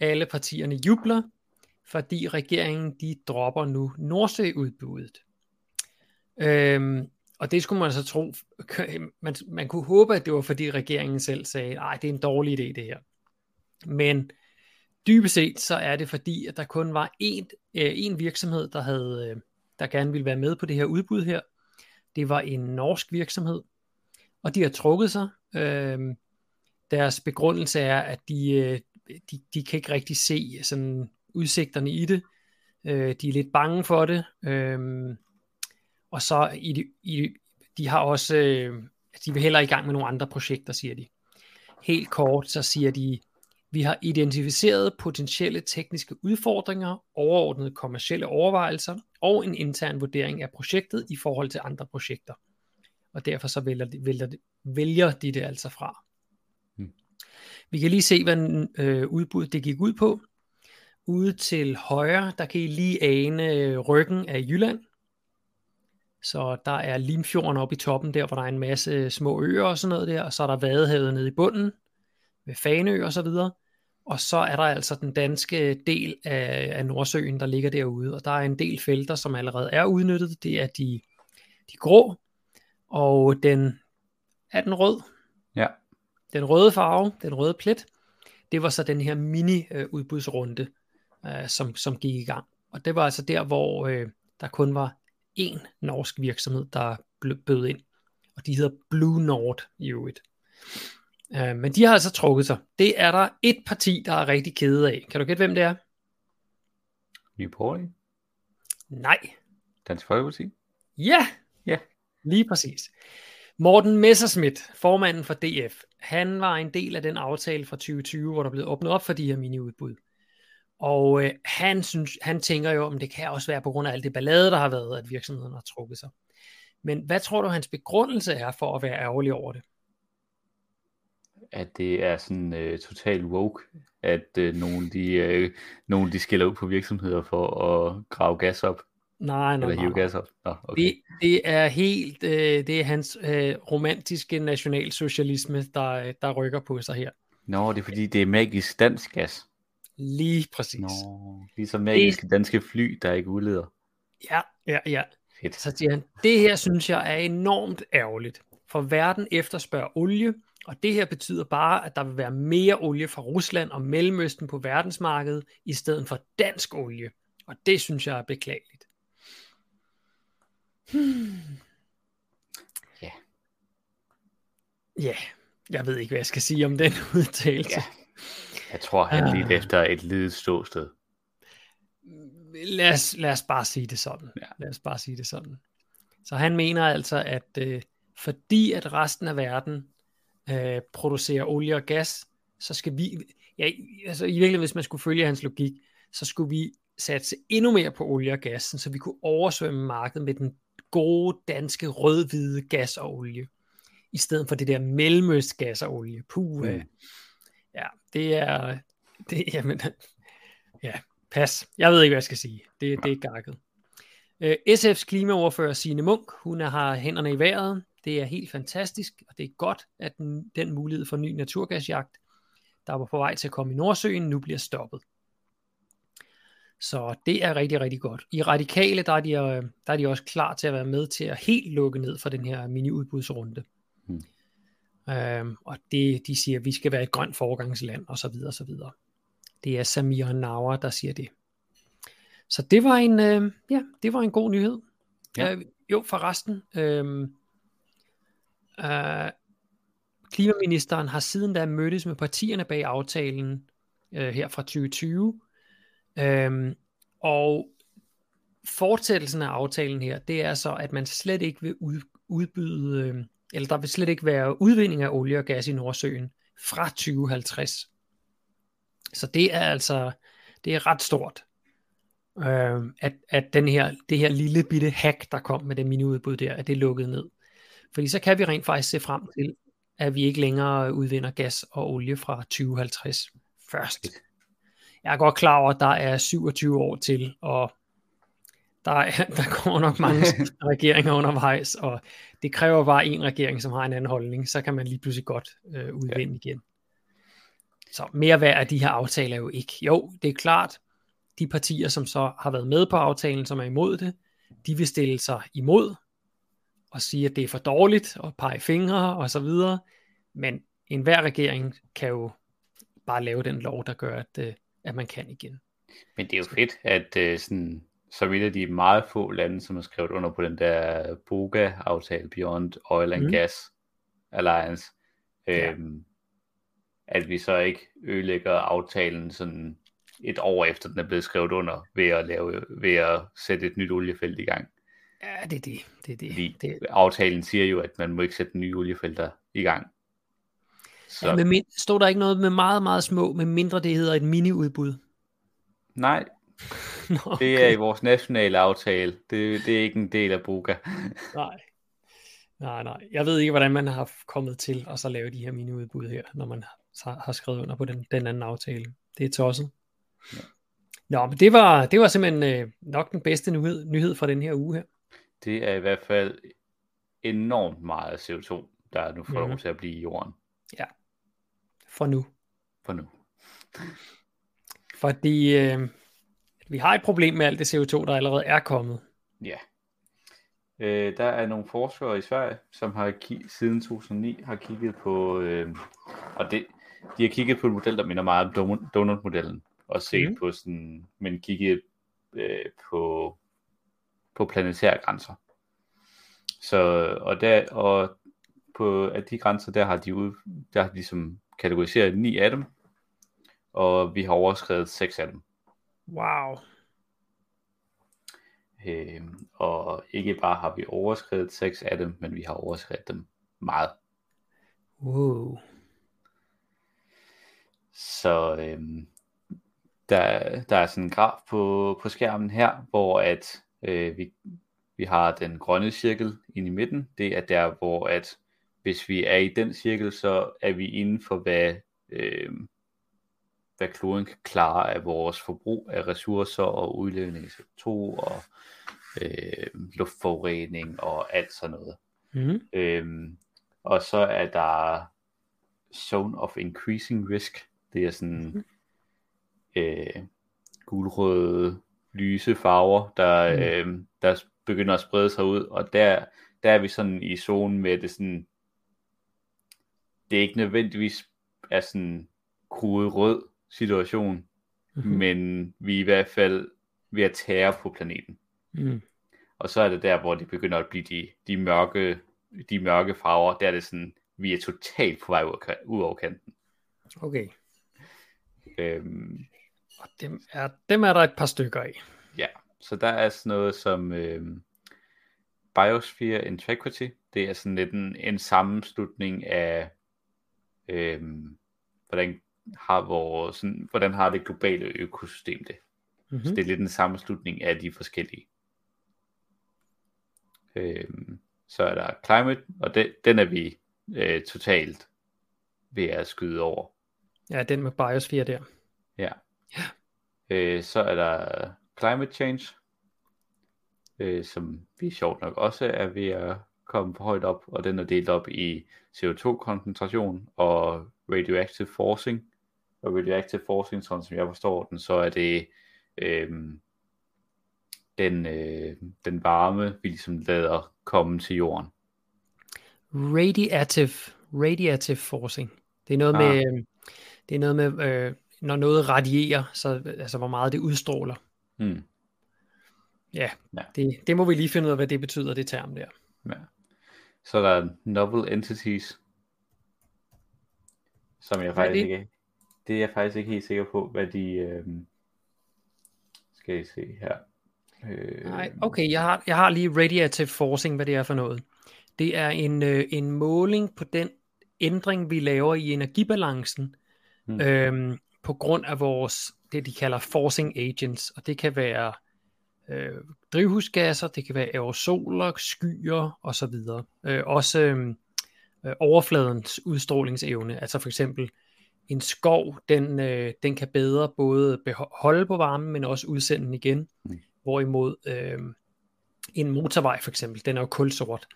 alle partierne jubler, fordi regeringen de dropper nu Nordsøudbuddet. Øhm, og det skulle man så tro, man, man kunne håbe, at det var fordi regeringen selv sagde, nej, det er en dårlig idé det her. Men dybest set så er det fordi, at der kun var én, øh, én virksomhed, der havde, øh, der gerne ville være med på det her udbud her. Det var en norsk virksomhed, og de har trukket sig. Øh, deres begrundelse er, at de, øh, de, de kan ikke rigtig se sådan udsigterne i det. Øh, de er lidt bange for det. Øh, og så i de, i, de har også, øh, de vil heller i gang med nogle andre projekter, siger de. Helt kort, så siger de, vi har identificeret potentielle tekniske udfordringer, overordnede kommercielle overvejelser og en intern vurdering af projektet i forhold til andre projekter. Og derfor så vælger de, vælger de, vælger de det altså fra. Hmm. Vi kan lige se, hvad øh, udbuddet det gik ud på. Ude til højre, der kan I lige ane øh, ryggen af Jylland. Så der er Limfjorden oppe i toppen, der hvor der er en masse små øer og sådan noget der, og så er der Vadehavet nede i bunden, med Faneø og så videre. Og så er der altså den danske del af, af Nordsøen, der ligger derude, og der er en del felter, som allerede er udnyttet. Det er de, de grå, og den er den rød. Ja. Den røde farve, den røde plet, det var så den her mini-udbudsrunde, øh, som, som gik i gang. Og det var altså der, hvor øh, der kun var én norsk virksomhed, der bød ind. Og de hedder Blue Nord i øvrigt. Uh, men de har altså trukket sig. Det er der et parti, der er rigtig kede af. Kan du gætte, hvem det er? Nye Borgerlige? Nej. Dansk Folkeparti? Ja, Ja. lige præcis. Morten Messerschmidt, formanden for DF, han var en del af den aftale fra 2020, hvor der blev åbnet op for de her miniudbud. Og øh, han, synes, han tænker jo, om det kan også være på grund af alt det ballade, der har været, at virksomheden har trukket sig. Men hvad tror du, hans begrundelse er for at være ærgerlig over det? At det er sådan øh, total woke, at øh, nogen, de, øh, nogen de skiller ud på virksomheder for at grave gas op. Nej, nej, Eller hive gas op. Nå, okay. Det, det er helt, øh, det er hans øh, romantiske nationalsocialisme, der, øh, der rykker på sig her. Nå, det er fordi, det er magisk dansk gas. Lige præcis. Nå, ligesom magiske danske fly, der ikke udleder. Ja, ja, ja. Fedt. Så siger han, det her synes jeg er enormt ærgerligt, for verden efterspørger olie, og det her betyder bare, at der vil være mere olie fra Rusland og Mellemøsten på verdensmarkedet, i stedet for dansk olie. Og det synes jeg er beklageligt. Hmm. Ja. Ja, jeg ved ikke, hvad jeg skal sige om den udtalelse. Ja. Jeg tror, han Ah. lidt efter et lidet ståsted. lad os, lad os bare sige det sådan. Ja. Lad os bare sige det sådan. Så han mener altså, at øh, fordi at resten af verden øh, producerer olie og gas, så skal vi, ja, altså i virkeligheden, hvis man skulle følge hans logik, så skulle vi satse endnu mere på olie og gas, så vi kunne oversvømme markedet med den gode danske rød-hvide gas og olie, i stedet for det der mellemøst gas og olie. Puh, mm. Ja, det er, det, jamen, ja, pas. Jeg ved ikke, hvad jeg skal sige. Det, det er gakket. Øh, SF's klimaordfører Signe Munk, hun har hænderne i vejret. Det er helt fantastisk, og det er godt, at den, den mulighed for ny naturgasjagt, der var på vej til at komme i Nordsøen, nu bliver stoppet. Så det er rigtig, rigtig godt. I Radikale, der er, de, øh, der er de også klar til at være med til at helt lukke ned for den her mini-udbudsrunde. Hmm. Øhm, og det, de siger, at vi skal være et grønt foregangsland, og så videre, og så videre. Det er Samir Nauer, der siger det. Så det var en, øh, ja, det var en god nyhed. Ja. Øh, jo, forresten, øh, øh, klimaministeren har siden da mødtes med partierne bag aftalen øh, her fra 2020, øh, og fortsættelsen af aftalen her, det er så, at man slet ikke vil ud, udbyde, øh, eller der vil slet ikke være udvinding af olie og gas i Nordsøen fra 2050. Så det er altså, det er ret stort, øh, at, at den her, det her lille bitte hack, der kom med det miniudbud der, at det er lukket ned. Fordi så kan vi rent faktisk se frem til, at vi ikke længere udvinder gas og olie fra 2050 først. Jeg er godt klar over, at der er 27 år til, og der, er, der går nok mange regeringer undervejs, og det kræver bare en regering, som har en anden holdning, så kan man lige pludselig godt øh, udvinde ja. igen. Så mere værd af de her aftaler er jo ikke. Jo, det er klart, de partier, som så har været med på aftalen, som er imod det, de vil stille sig imod og sige, at det er for dårligt, og pege fingre og så videre. Men enhver regering kan jo bare lave den lov, der gør, at, øh, at man kan igen. Men det er jo fedt, at uh, sådan, så et af de meget få lande, som har skrevet under på den der BOGA-aftale, Beyond Oil and mm. Gas Alliance, ja. øhm, at vi så ikke ødelægger aftalen sådan et år efter den er blevet skrevet under, ved at, lave, ved at sætte et nyt oliefelt i gang. Ja, det er det. det, er det. Fordi det. aftalen siger jo, at man må ikke sætte nye oliefelter i gang. Så. Ja, med min, stod der ikke noget med meget, meget små, med mindre det hedder et mini-udbud? Nej, Nå, okay. det er i vores nationale aftale. Det, det er ikke en del af Buga. nej. Nej, nej. Jeg ved ikke, hvordan man har kommet til at så lave de her mini-udbud her, når man har, har skrevet under på den, den anden aftale. Det er tosset. Ja. Nå, men det var, det var simpelthen øh, nok den bedste nyhed, nyhed fra den her uge her. Det er i hvert fald enormt meget CO2, der nu får mm-hmm. lov mhm. til at blive i jorden. Ja, for nu. For nu. Fordi øh, vi har et problem med alt det CO2, der allerede er kommet. Ja. Øh, der er nogle forskere i Sverige, som har siden 2009 har kigget på, øh, og det, de har kigget på en model, der minder meget om donut-modellen, og set mm. på sådan, men kigget øh, på, på planetære grænser. Så, og der, og på at de grænser, der har de, ud, der har de som kategoriseret ni af dem, og vi har overskrevet seks af dem. Wow. Øh, og ikke bare har vi overskrevet seks af dem, men vi har overskrevet dem meget. Wow. Så øh, der, der er sådan en graf på, på skærmen her, hvor at øh, vi, vi har den grønne cirkel ind i midten. Det er der, hvor at hvis vi er i den cirkel, så er vi inden for, hvad, øh, hvad kloden kan klare af vores forbrug af ressourcer og udledning af CO2 og øh, luftforurening og alt sådan noget. Mm. Øhm, og så er der zone of increasing risk. Det er sådan mm. øh, gulrøde lyse farver, der, mm. øh, der begynder at sprede sig ud, og der, der er vi sådan i zonen med det sådan, det er ikke nødvendigvis er sådan kruet rød situation, mm-hmm. men vi er i hvert fald ved at tære på planeten. Mm. Og så er det der, hvor det begynder at blive de, de, mørke, de mørke farver, der er det sådan, vi er totalt på vej ud, over kanten. Okay. Øhm, og dem er, dem er der et par stykker af. Ja, så der er sådan noget som øhm, Biosphere Integrity. Det er sådan lidt en, en sammenslutning af, øhm, hvordan har vores, sådan, hvordan har det globale økosystem det. Mm-hmm. Så det er lidt en sammenslutning af de forskellige. Øhm, så er der climate, og det, den er vi øh, totalt ved at skyde over. Ja, den med biosphere der. Ja. ja. Øh, så er der climate change, øh, som vi sjovt nok også er ved at komme for højt op, og den er delt op i CO2-koncentration og radioactive forcing. Og radioactive forcing, sådan som jeg forstår den, så er det øh, den, øh, den varme, vi ligesom lader komme til jorden. Radiative, radiative forcing. Det er noget Ah. med, øh, det er noget med, øh, når noget radierer, så altså hvor meget det udstråler. Hmm. Ja, Ja. Det, det må vi lige finde ud af, hvad det betyder, det term der. Ja. Så er der novel entities, som jeg er faktisk ikke det er jeg faktisk ikke helt sikker på, hvad de øhm, skal I se her. Øh, Nej, okay, jeg har, jeg har lige radiative forcing, hvad det er for noget. Det er en, øh, en måling på den ændring, vi laver i energibalancen, hmm. øhm, på grund af vores, det de kalder forcing agents, og det kan være øh, drivhusgasser, det kan være aerosoler, skyer osv. Øh, også øh, øh, overfladens udstrålingsevne, altså for eksempel en skov, den, øh, den kan bedre både holde på varmen, men også udsende den igen. Mm. Hvorimod øh, en motorvej for eksempel, den er jo kulsort,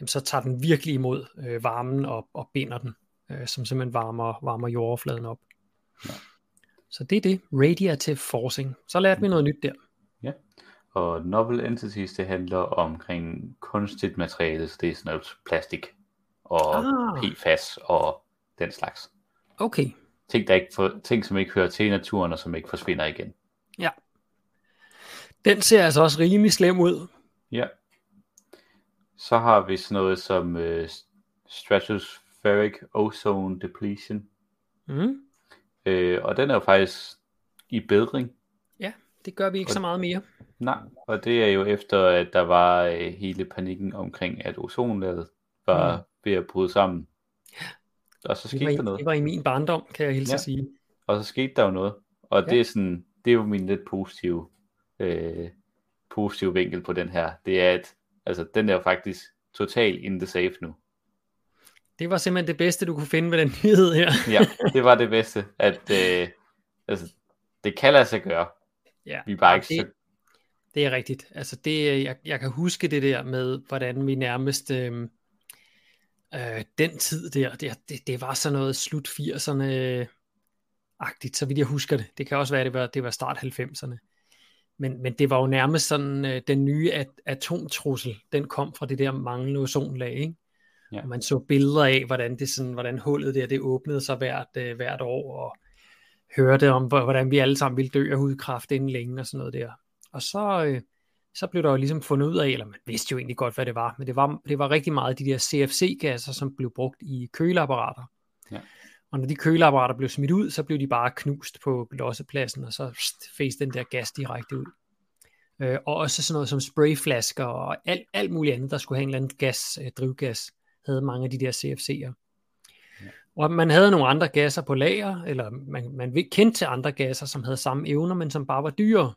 jamen så tager den virkelig imod øh, varmen og, og binder den, øh, som simpelthen varmer, varmer jordoverfladen op. Ja. Så det er det, radiative forcing. Så lærte vi noget nyt der. Og novel entities, det handler omkring kunstigt materiale, så det er sådan noget plastik og Ah. PFAS og den slags. Okay, Ting, der ikke for, ting, som ikke hører til i naturen, og som ikke forsvinder igen. den ser altså også rimelig slem ud. Ja. Så har vi sådan noget som øh, stratospheric ozone depletion. Mm. Øh, og den er jo faktisk i bedring. Det gør vi ikke så meget mere. Nej, og det er jo efter, at der var øh, hele panikken omkring, at ozonlaget var mm. ved at bryde sammen. Og så Det skete var, der noget. det var i min barndom, kan jeg hilse Ja. sige. Og så skete der jo noget. Og Ja. det er sådan, det er jo min lidt positive, øh, positive vinkel på den her. Det er, at altså, den er jo faktisk totalt in the safe nu. Det var simpelthen det bedste, du kunne finde med den nyhed her. Ja, det var det bedste, at øh, altså, det kan lade sig gøre. Ja, Vi er bare ikke det, så... det er rigtigt. Altså det, jeg, jeg kan huske det der med, hvordan vi nærmest øh, øh, den tid der, det, det, det var sådan noget slut 80'erne agtigt, så vidt jeg husker det. Det kan også være, det var, det var start 90'erne. Men, men det var jo nærmest sådan, øh, den nye at, atomtrussel, den kom fra det der manglende ozonlag, ikke? Ja. Og man så billeder af, hvordan, det sådan, hvordan hullet der, det åbnede sig hvert, øh, hvert år, og hørte om, hvor- hvordan vi alle sammen ville dø af hudkræft inden længe, og sådan noget der. Og så, øh, så blev der jo ligesom fundet ud af, eller man vidste jo egentlig godt, hvad det var, men det var, det var rigtig meget de der CFC-gasser, som blev brugt i køleapparater. Ja. Og når de køleapparater blev smidt ud, så blev de bare knust på lossepladsen, og så pst, fæs den der gas direkte ud. Øh, og også sådan noget som sprayflasker og alt, alt muligt andet, der skulle have en eller anden gas, øh, drivgas, havde mange af de der CFC'er. Ja. Og man havde nogle andre gasser på lager, eller man, man kendte til andre gasser, som havde samme evner, men som bare var dyre.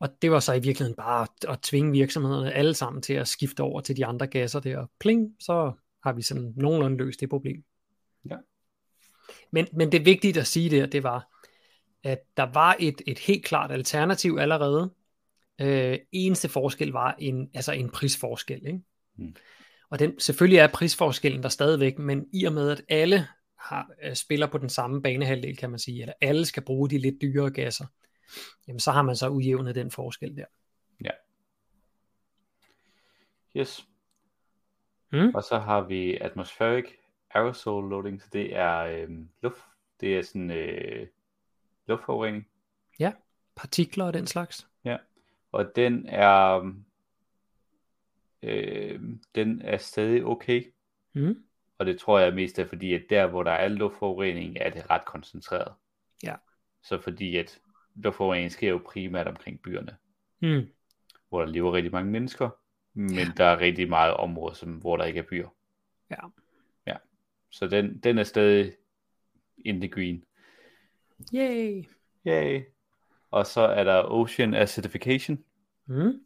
Og det var så i virkeligheden bare at, at tvinge virksomhederne alle sammen til at skifte over til de andre gasser der. Pling, så har vi sådan nogenlunde løst det problem. Ja. Men, men det vigtige at sige der, det var, at der var et, et helt klart alternativ allerede. Øh, eneste forskel var en, altså en prisforskel. Ikke? Mm. Og den, selvfølgelig er prisforskellen der stadigvæk, men i og med, at alle har, øh, spiller på den samme banehalvdel, kan man sige, eller alle skal bruge de lidt dyrere gasser, jamen så har man så udjævnet den forskel der. Yes. Mm. Og så har vi atmospheric aerosol loading, så det er øh, luft, det er sådan øh, luftforurening. Partikler og den slags. Og den er, øh, den er stadig okay. Mm. Og det tror jeg mest er fordi, at der hvor der er luftforurening, er det ret koncentreret. Ja. Så fordi at luftforurening sker jo primært omkring byerne, Mm. hvor der lever rigtig mange mennesker, men ja. der er rigtig meget områder, som, hvor der ikke er byer. Ja. Ja. Så den, den er stadig in the green. Yay! Yay. Og så er der Ocean Acidification. Mm.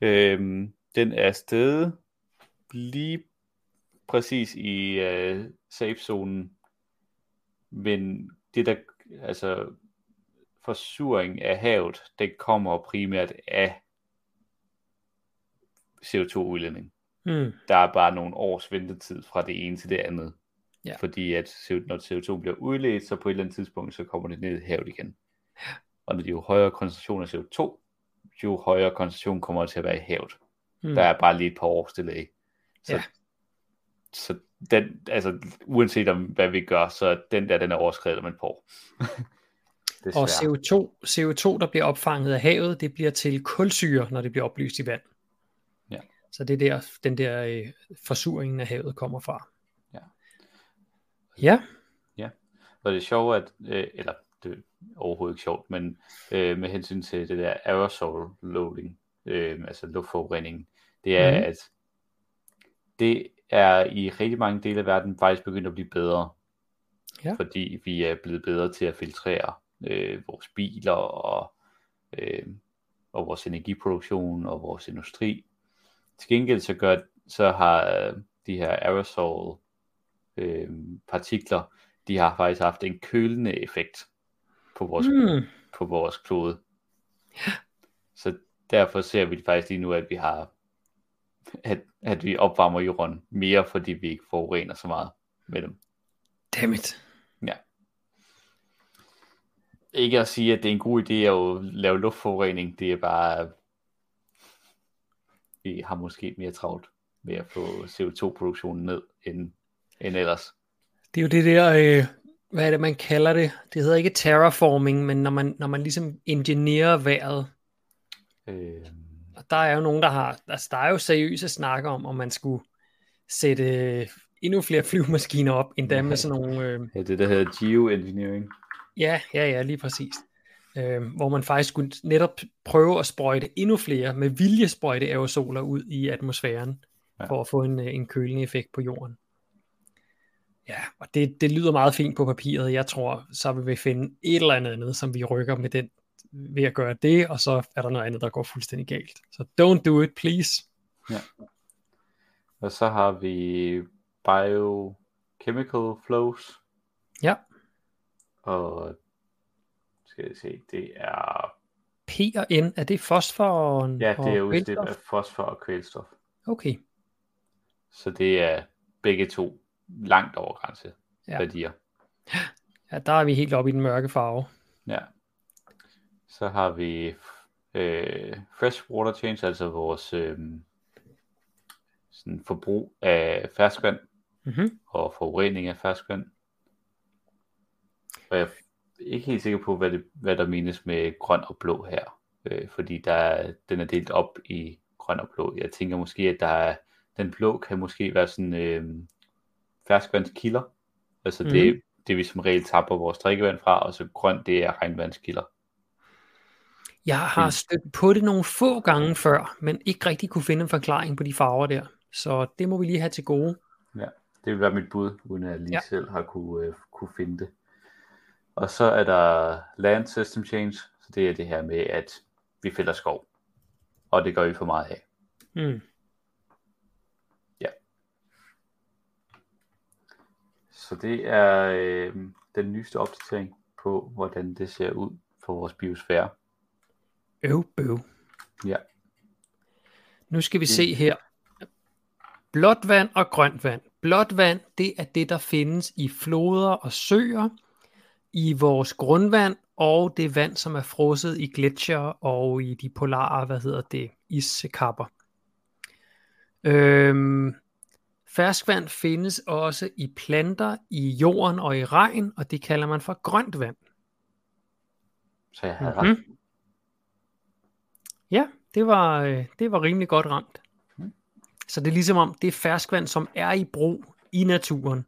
Øhm, den er stedet lige præcis i øh, safe-zonen, men det der, altså forsuring af havet, det kommer primært af CO2-udledning. Mm. Der er bare nogle års ventetid fra det ene til det andet. Ja. Fordi at når CO2 bliver udledt, så på et eller andet tidspunkt, så kommer det ned i havet igen. Og når de jo højere koncentration af CO2, jo højere koncentration kommer til at være i havet. Mm. Der er bare lige et par års delay. Så Ja. så den, altså, uanset om hvad vi gør, så den der, den er overskrevet om et par år. og CO2, CO2, der bliver opfanget af havet, det bliver til kulsyre, når det bliver oplyst i vand. Ja. Så det er der, den der øh, forsuringen af havet kommer fra. Ja. Ja. Ja, og det er sjovt, at, øh, eller det er overhovedet ikke sjovt, men øh, med hensyn til det der aerosol loading, øh, altså luftforurening, det er, mm. at det er i rigtig mange dele af verden faktisk begyndt at blive bedre. Ja. Fordi vi er blevet bedre til at filtrere øh, vores biler og, øh, og vores energiproduktion og vores industri. Til gengæld så, gør, så har de her aerosol øh, partikler, de har faktisk haft en kølende effekt på vores, mm. på vores klode. Ja. Så derfor ser vi faktisk lige nu, at vi har at, at vi opvarmer jorden mere, fordi vi ikke forurener så meget med dem. Dammit. Ikke at sige, at det er en god idé at lave luftforurening, det er bare, vi har måske mere travlt med at få CO2-produktionen ned, end, end ellers. Det er jo det der, øh, hvad er det, man kalder det? Det hedder ikke terraforming, men når man, når man ligesom engineerer vejret. Øh, og der er jo nogen, der har, altså der er jo seriøse snakker om, om man skulle sætte endnu flere flyvemaskiner op, endda med sådan nogle... Øh... Ja, det der hedder geoengineering. Ja, ja, ja, lige præcis. Øh, hvor man faktisk skulle netop prøve at sprøjte endnu flere, med vilje sprøjte aerosoler ud i atmosfæren, ja. for at få en, en kølende effekt på jorden. Ja, og det, det lyder meget fint på papiret. Jeg tror, så vil vi finde et eller andet, som vi rykker med den ved at gøre det, og så er der noget andet, der går fuldstændig galt. Så don't do it, please. Ja. Og så har vi biochemical flows. Ja. Og skal jeg se, det er... P og N, er det fosfor og Ja, det er udslipp af fosfor og kvælstof. Okay. Så det er begge to langt over grænse ja. værdier. Ja, der er vi helt oppe i den mørke farve. Ja. Så har vi øh, fresh water change, altså vores øh, sådan forbrug af ferskvand mm-hmm. og forurening af ferskvand. Og jeg er ikke helt sikker på, hvad, det, hvad der menes med grøn og blå her, øh, fordi der, den er delt op i grøn og blå. Jeg tænker måske, at der er, den blå kan måske være sådan øh, ferskvandskilder, altså mm-hmm. det, det vi som regel tapper vores drikkevand fra, og så grøn det er regnvandskilder. Jeg har stødt på det nogle få gange før, men ikke rigtig kunne finde en forklaring på de farver der. Så det må vi lige have til gode. Ja, det vil være mit bud, uden at jeg lige ja. selv har kunne, uh, kunne finde det. Og så er der land system change, så det er det her med, at vi fælder skov. Og det gør vi for meget af. Mm. Ja. Så det er øh, den nyeste opdatering på, hvordan det ser ud for vores biosfære. Øv, bøv. Ja. Nu skal vi se her. Blåt vand og grønt vand. Blåt vand, det er det, der findes i floder og søer, i vores grundvand, og det vand, som er frosset i gletsjer og i de polare, hvad hedder det, iskapper. Øhm, ferskvand findes også i planter, i jorden og i regn, og det kalder man for grønt vand. Så jeg havde mm-hmm. Ja, det var, øh, det var rimelig godt ramt. Mm. Så det er ligesom om, det er ferskvand, som er i brug i naturen.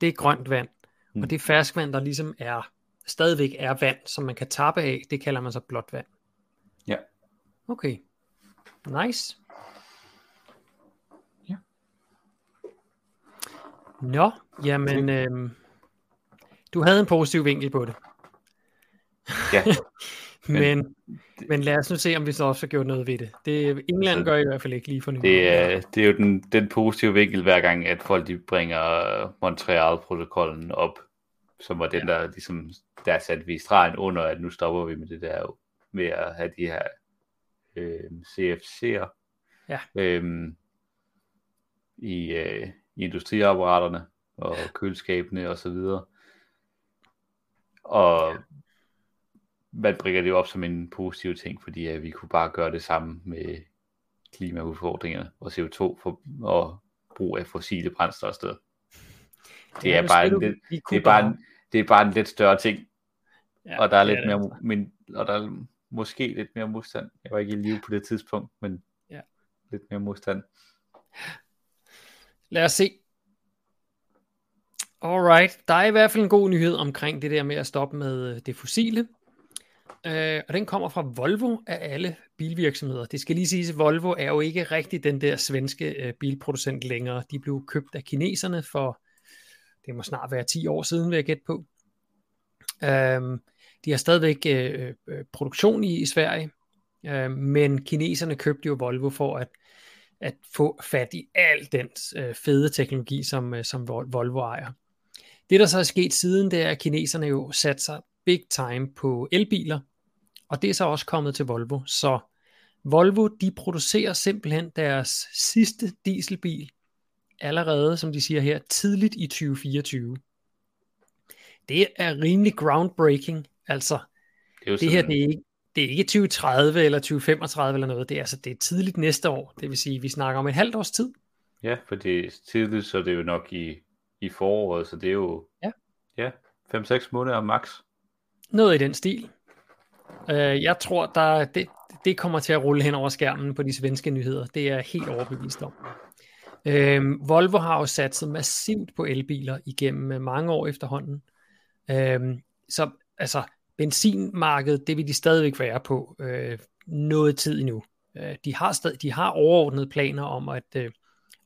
Det er grønt vand. Mm. Og det er ferskvand, der ligesom er, stadigvæk er vand, som man kan tappe af, det kalder man så blåt vand. Ja. Okay. Nice. Ja. Nå, jamen, øh, du havde en positiv vinkel på det. Ja. Men, men lad os nu se, om vi så også har gjort noget ved det. det England altså, gør i hvert fald ikke lige for nu. Det er, det er jo den, den positive vinkel hver gang, at folk de bringer Montreal-protokollen op, som var den, ja. der ligesom, der satte vi stregen under, at nu stopper vi med det der, med at have de her øh, CFC'er ja. øh, i, øh, i industriapparaterne og køleskabene og så videre. Og man bringer det jo op som en positiv ting, fordi at vi kunne bare gøre det samme med klimaudfordringerne og CO2 for, og brug af fossile brændstoffer sted. Det er bare en, lige det er bare en, det er bare en lidt større ting, Ja, og der er det lidt det mere, men, og der er måske lidt mere modstand. Jeg var ikke i live på det tidspunkt, men Ja. lidt mere modstand. Lad os se. Alright, der er i hvert fald en god nyhed omkring det der med at stoppe med øh, det fossile. Øh, og den kommer fra Volvo af alle bilvirksomheder. Det skal lige siges, at Volvo er jo ikke rigtig den der svenske øh, bilproducent længere. De blev købt af kineserne for, det må snart være 10 år siden, vil jeg gætte på. Øhm, de har stadigvæk øh, øh, produktion i, i Sverige, øh, men kineserne købte jo Volvo for at at få fat i al den øh, fede teknologi, som, øh, som Volvo ejer. Det, der så er sket siden, det er, at kineserne jo satte sig big time på elbiler, og det er så også kommet til Volvo. Så Volvo, de producerer simpelthen deres sidste dieselbil allerede, som de siger her, tidligt i 2024. Det er rimelig groundbreaking, altså Det er det her, det er ikke, det er ikke 2030 eller 2035 eller noget, det er altså det er tidligt næste år, det vil sige, vi snakker om et halvt års tid. Ja, for det er tidligt, så det er jo nok i, i foråret, så det er jo Ja. ja 5-6 måneder max. Noget i den stil. Øh, jeg tror, der, det, det kommer til at rulle hen over skærmen på de svenske nyheder. Det er jeg helt overbevist om. Øh, Volvo har jo satset massivt på elbiler igennem øh, mange år efterhånden. Øh, så altså, benzinmarkedet, det vil de stadigvæk være på øh, noget tid endnu. Øh, de, har stadig, de har overordnede planer om at, øh,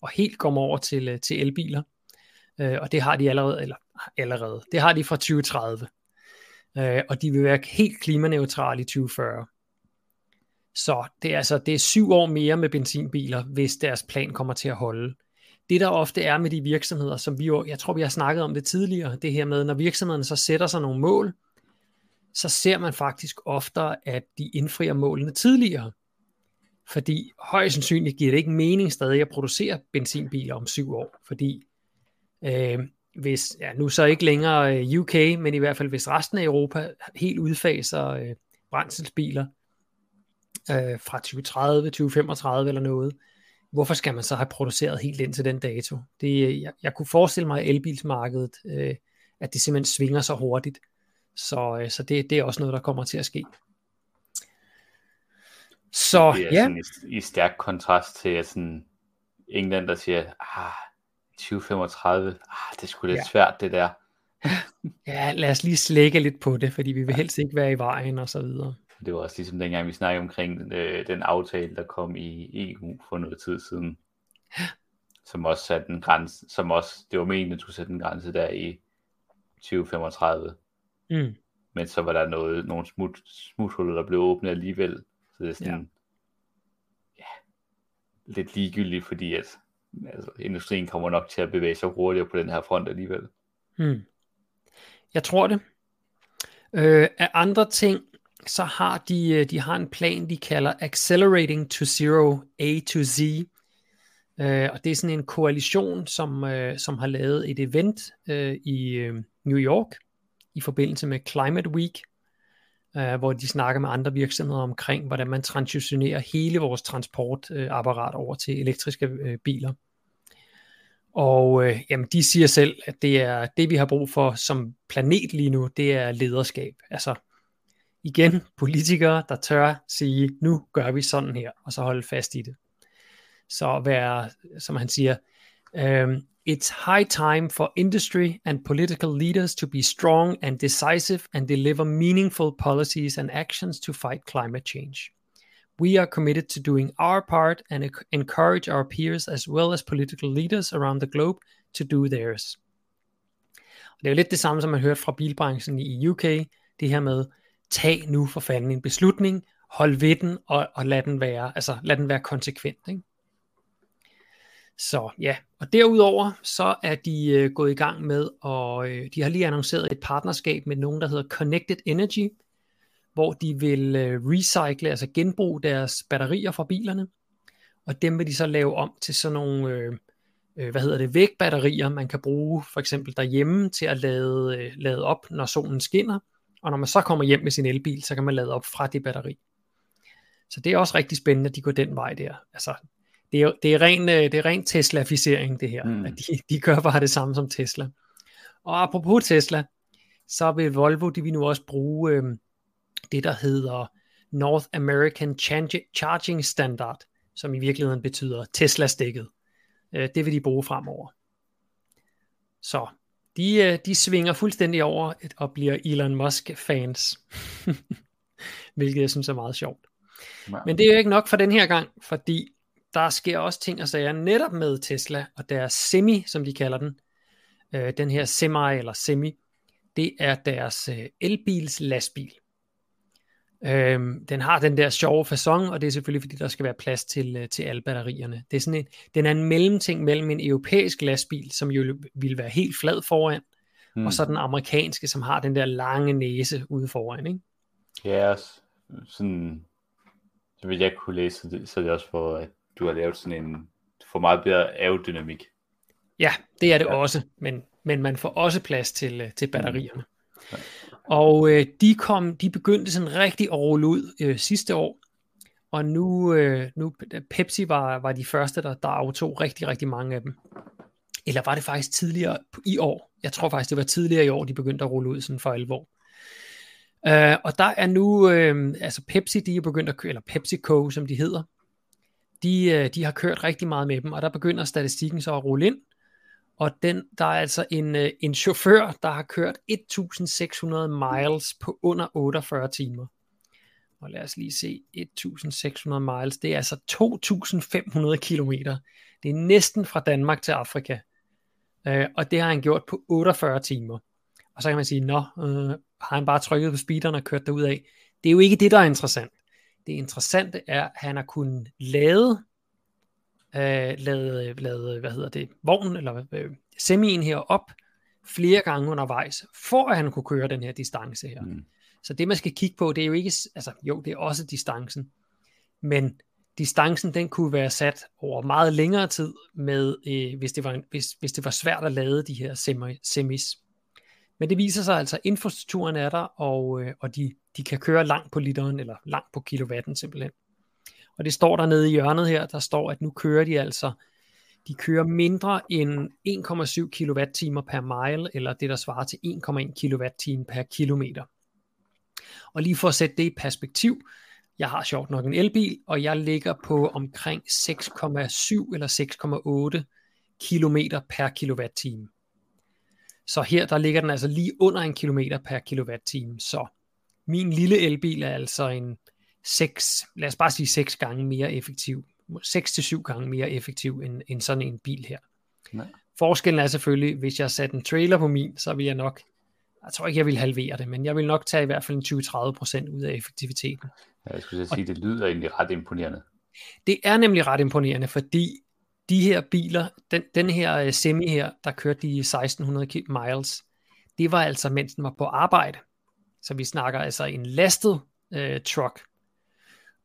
at helt komme over til, øh, til elbiler. Øh, og det har de allerede, eller allerede, det har de fra 2030 øh, og de vil være helt klimaneutrale i 2040. Så det er altså det er syv år mere med benzinbiler, hvis deres plan kommer til at holde. Det der ofte er med de virksomheder, som vi jo, jeg tror vi har snakket om det tidligere, det her med, når virksomhederne så sætter sig nogle mål, så ser man faktisk oftere, at de indfrier målene tidligere. Fordi højst sandsynligt giver det ikke mening stadig at producere benzinbiler om syv år, fordi øh, hvis, ja, nu så ikke længere øh, UK, men i hvert fald hvis resten af Europa helt udfaser øh, brændselsbiler øh, fra 2030, 2035 eller noget, hvorfor skal man så have produceret helt ind til den dato? Det, jeg, jeg kunne forestille mig, at elbilsmarkedet, øh, at det simpelthen svinger så hurtigt. Så, øh, så det, det er også noget, der kommer til at ske. Så Det er ja, sådan i, i stærk kontrast til sådan England, der siger, ah, 2035, ah, det er sgu lidt Ja. svært det der. ja, lad os lige slække lidt på det, fordi vi vil helst ikke være i vejen og så videre. Det var også ligesom dengang, vi snakkede omkring øh, den aftale, der kom i EU for noget tid siden. Som også satte en grænse, som også, det var meningen, at du sætte en grænse der i 2035. Mm. Men så var der noget, nogle smut, smuthuller, der blev åbnet alligevel. Så det er sådan, ja. ja, lidt ligegyldigt, fordi at altså, industrien kommer nok til at bevæge sig hurtigere på den her front alligevel. Hmm. Jeg tror det. Øh, af andre ting, så har de, øh, de har en plan, de kalder Accelerating to Zero A to Z. Øh, og det er sådan en koalition, som, øh, som har lavet et event øh, i øh, New York i forbindelse med Climate Week, øh, hvor de snakker med andre virksomheder omkring, hvordan man transitionerer hele vores transportapparat over til elektriske øh, biler. Og øh, jamen, de siger selv, at det er det, vi har brug for som planet lige nu, det er lederskab. Altså igen, politikere, der tør sige, nu gør vi sådan her, og så holde fast i det. Så være, som han siger, um, it's high time for industry and political leaders to be strong and decisive and deliver meaningful policies and actions to fight climate change. We are committed to doing our part and encourage our peers as well as political leaders around the globe to do theirs. Det er jo lidt det samme, som man hørte fra bilbranchen i UK, det her med, tag nu for fanden en beslutning, hold ved den, og, og lad, den være, altså, lad den være konsekvent. Ikke? Så ja, og derudover så er de øh, gået i gang med, og øh, de har lige annonceret et partnerskab med nogen, der hedder Connected Energy, hvor de vil øh, recycle, altså genbruge deres batterier fra bilerne, og dem vil de så lave om til sådan nogle, øh, øh, hvad hedder det, vægbatterier, man kan bruge for eksempel derhjemme til at lade, øh, lade op, når solen skinner, og når man så kommer hjem med sin elbil, så kan man lade op fra det batteri. Så det er også rigtig spændende, at de går den vej der. Altså, det er, det er ren, øh, det er ren Tesla-ficering, det her. Mm. At de, de gør bare det samme som Tesla. Og apropos Tesla, så vil Volvo, de vil nu også bruge øh, det, der hedder North American Charging Standard, som i virkeligheden betyder Tesla-stikket. Øh, det vil de bruge fremover. Så de, øh, de svinger fuldstændig over og bliver Elon Musk-fans. Hvilket jeg synes er meget sjovt. Men det er jo ikke nok for den her gang, fordi der sker også ting og sager netop med Tesla og deres Semi, som de kalder den. Øh, den her Semi eller Semi, det er deres øh, elbils lastbil. Øhm, den har den der sjove fasong, og det er selvfølgelig fordi, der skal være plads til, øh, til alle batterierne. Det er sådan en, den er en mellemting mellem en europæisk lastbil, som jo ville være helt flad foran, mm. og så den amerikanske, som har den der lange næse ude foran. Ikke? Ja, sådan, så vil jeg kunne læse så det også for, at du har lavet sådan en, for meget bedre aerodynamik. Ja, det er det ja. også, men, men man får også plads til, øh, til batterierne. Mm. Ja. Og øh, de kom, de begyndte sådan rigtig at rulle ud øh, sidste år, og nu, øh, nu Pepsi var, var de første, der, der aftog rigtig, rigtig mange af dem. Eller var det faktisk tidligere i år? Jeg tror faktisk, det var tidligere i år, de begyndte at rulle ud sådan for alvor. Uh, og der er nu, uh, altså Pepsi, de er begyndt at køre, eller PepsiCo, som de hedder, de, øh, de har kørt rigtig meget med dem, og der begynder statistikken så at rulle ind, og den, der er altså en, øh, en chauffør, der har kørt 1600 miles på under 48 timer. Og lad os lige se, 1600 miles, det er altså 2500 kilometer. Det er næsten fra Danmark til Afrika. Uh, og det har han gjort på 48 timer. Og så kan man sige, nå, øh, har han bare trykket på speederen og kørt derud af. Det er jo ikke det, der er interessant. Det interessante er, at han har kunnet lade, øh, lade, lade hvad hedder det, vognen eller øh, semien her op flere gange undervejs, for at han kunne køre den her distance her. Mm. Så det man skal kigge på, det er jo ikke, altså jo, det er også distancen, men distancen den kunne være sat over meget længere tid, med, øh, hvis, det var hvis, hvis det var svært at lade de her semi, semis. Men det viser sig altså, at infrastrukturen er der, og, øh, og de, de kan køre langt på literen, eller langt på kilowatten simpelthen. Og det står der nede i hjørnet her, der står, at nu kører de altså, de kører mindre end 1,7 kWh per mile, eller det der svarer til 1,1 kWh per kilometer. Og lige for at sætte det i perspektiv, jeg har sjovt nok en elbil, og jeg ligger på omkring 6,7 eller 6,8 km per kilowatt-time. Så her der ligger den altså lige under en kilometer per kilowatt-time. Så min lille elbil er altså en 6, lad os bare sige 6 gange mere effektiv. 6 til 7 gange mere effektiv end, end sådan en bil her. Nej. Forskellen er selvfølgelig, hvis jeg satte en trailer på min, så vil jeg nok, jeg tror ikke, jeg vil halvere det, men jeg vil nok tage i hvert fald en 20-30% ud af effektiviteten. Ja, jeg skulle sige, det lyder egentlig ret imponerende. Det er nemlig ret imponerende, fordi de her biler, den, den her øh, semi her, der kørte de 1600 miles, det var altså, mens den var på arbejde. Så vi snakker altså en lastet øh, truck.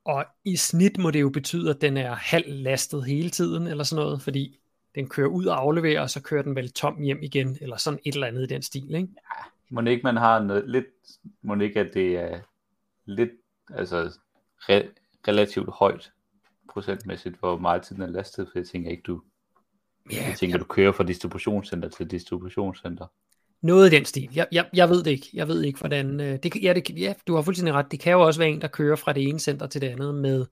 Og i snit må det jo betyde, at den er halv lastet hele tiden, eller sådan noget, fordi den kører ud og afleverer, og så kører den vel tom hjem igen, eller sådan et eller andet i den stil, ikke? Ja, må ikke man har noget, lidt, må ikke at det er lidt, altså re, relativt højt procentmæssigt, hvor meget tid den er lastet, for jeg tænker ikke, du, ja, jeg tænker, ja. du kører fra distributionscenter til distributionscenter. Noget i den stil. Jeg, jeg, jeg ved det ikke. Jeg ved ikke, hvordan... Øh, det, ja, det, ja, du har fuldstændig ret. Det kan jo også være en, der kører fra det ene center til det andet med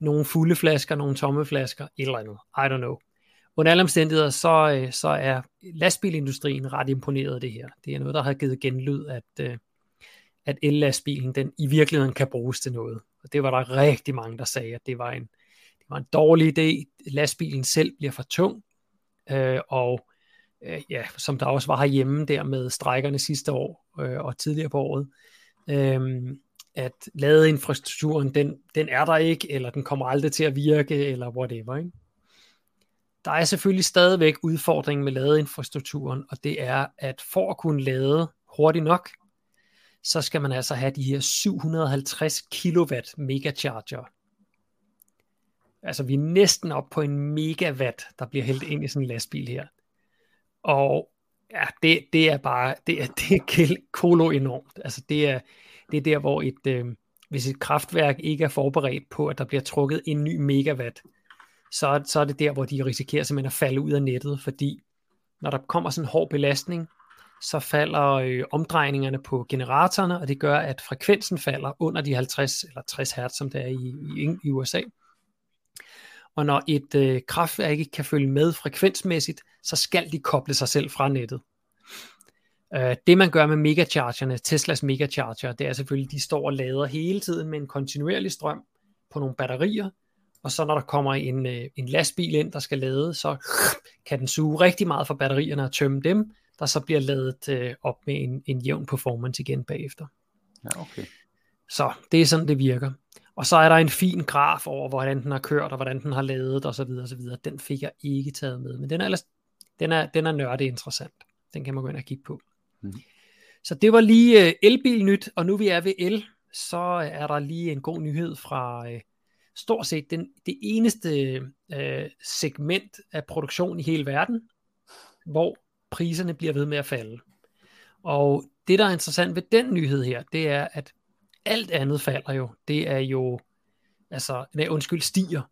nogle fulde flasker, nogle tomme flasker, et eller andet. I don't know. Under alle omstændigheder, så, øh, så er lastbilindustrien ret imponeret af det her. Det er noget, der har givet genlyd, at, øh, at el-lastbilen den i virkeligheden kan bruges til noget. Og det var der rigtig mange, der sagde, at det var en, var en dårlig idé. Lastbilen selv bliver for tung, øh, og øh, ja, som der også var herhjemme der med strækkerne sidste år øh, og tidligere på året, øh, at ladeinfrastrukturen, den, den er der ikke, eller den kommer aldrig til at virke, eller whatever. Ikke? Der er selvfølgelig stadigvæk udfordringen med ladeinfrastrukturen, og det er, at for at kunne lade hurtigt nok, så skal man altså have de her 750 kW megacharger. Altså vi er næsten op på en megawatt, der bliver hældt ind i sådan en lastbil her. Og ja, det, det er bare, det er, det er kolo enormt. Altså det er, det er der, hvor et, øh, hvis et kraftværk ikke er forberedt på, at der bliver trukket en ny megawatt, så, så er det der, hvor de risikerer simpelthen at falde ud af nettet, fordi når der kommer sådan en hård belastning, så falder øh, omdrejningerne på generatorerne, og det gør, at frekvensen falder under de 50 eller 60 hertz, som det er i, i, i USA. Og når et øh, kraftværk ikke kan følge med frekvensmæssigt, så skal de koble sig selv fra nettet. Øh, det man gør med megachargerne, Teslas megacharger, det er selvfølgelig, at de står og lader hele tiden med en kontinuerlig strøm på nogle batterier, og så når der kommer en, øh, en lastbil ind, der skal lade, så kan den suge rigtig meget fra batterierne og tømme dem, der så bliver lavet øh, op med en, en jævn performance igen bagefter. Ja, okay. Så det er sådan, det virker. Og så er der en fin graf over, hvordan den har kørt, og hvordan den har lavet, og så videre, og så videre. Den fik jeg ikke taget med, men den er, ellers, den er, den er nørdet interessant. Den kan man gå ind og kigge på. Mm. Så det var lige uh, elbil nyt, og nu vi er ved el, så er der lige en god nyhed fra uh, stort set den, det eneste uh, segment af produktion i hele verden, hvor priserne bliver ved med at falde. Og det, der er interessant ved den nyhed her, det er, at alt andet falder jo. Det er jo, altså, nej, undskyld, stiger.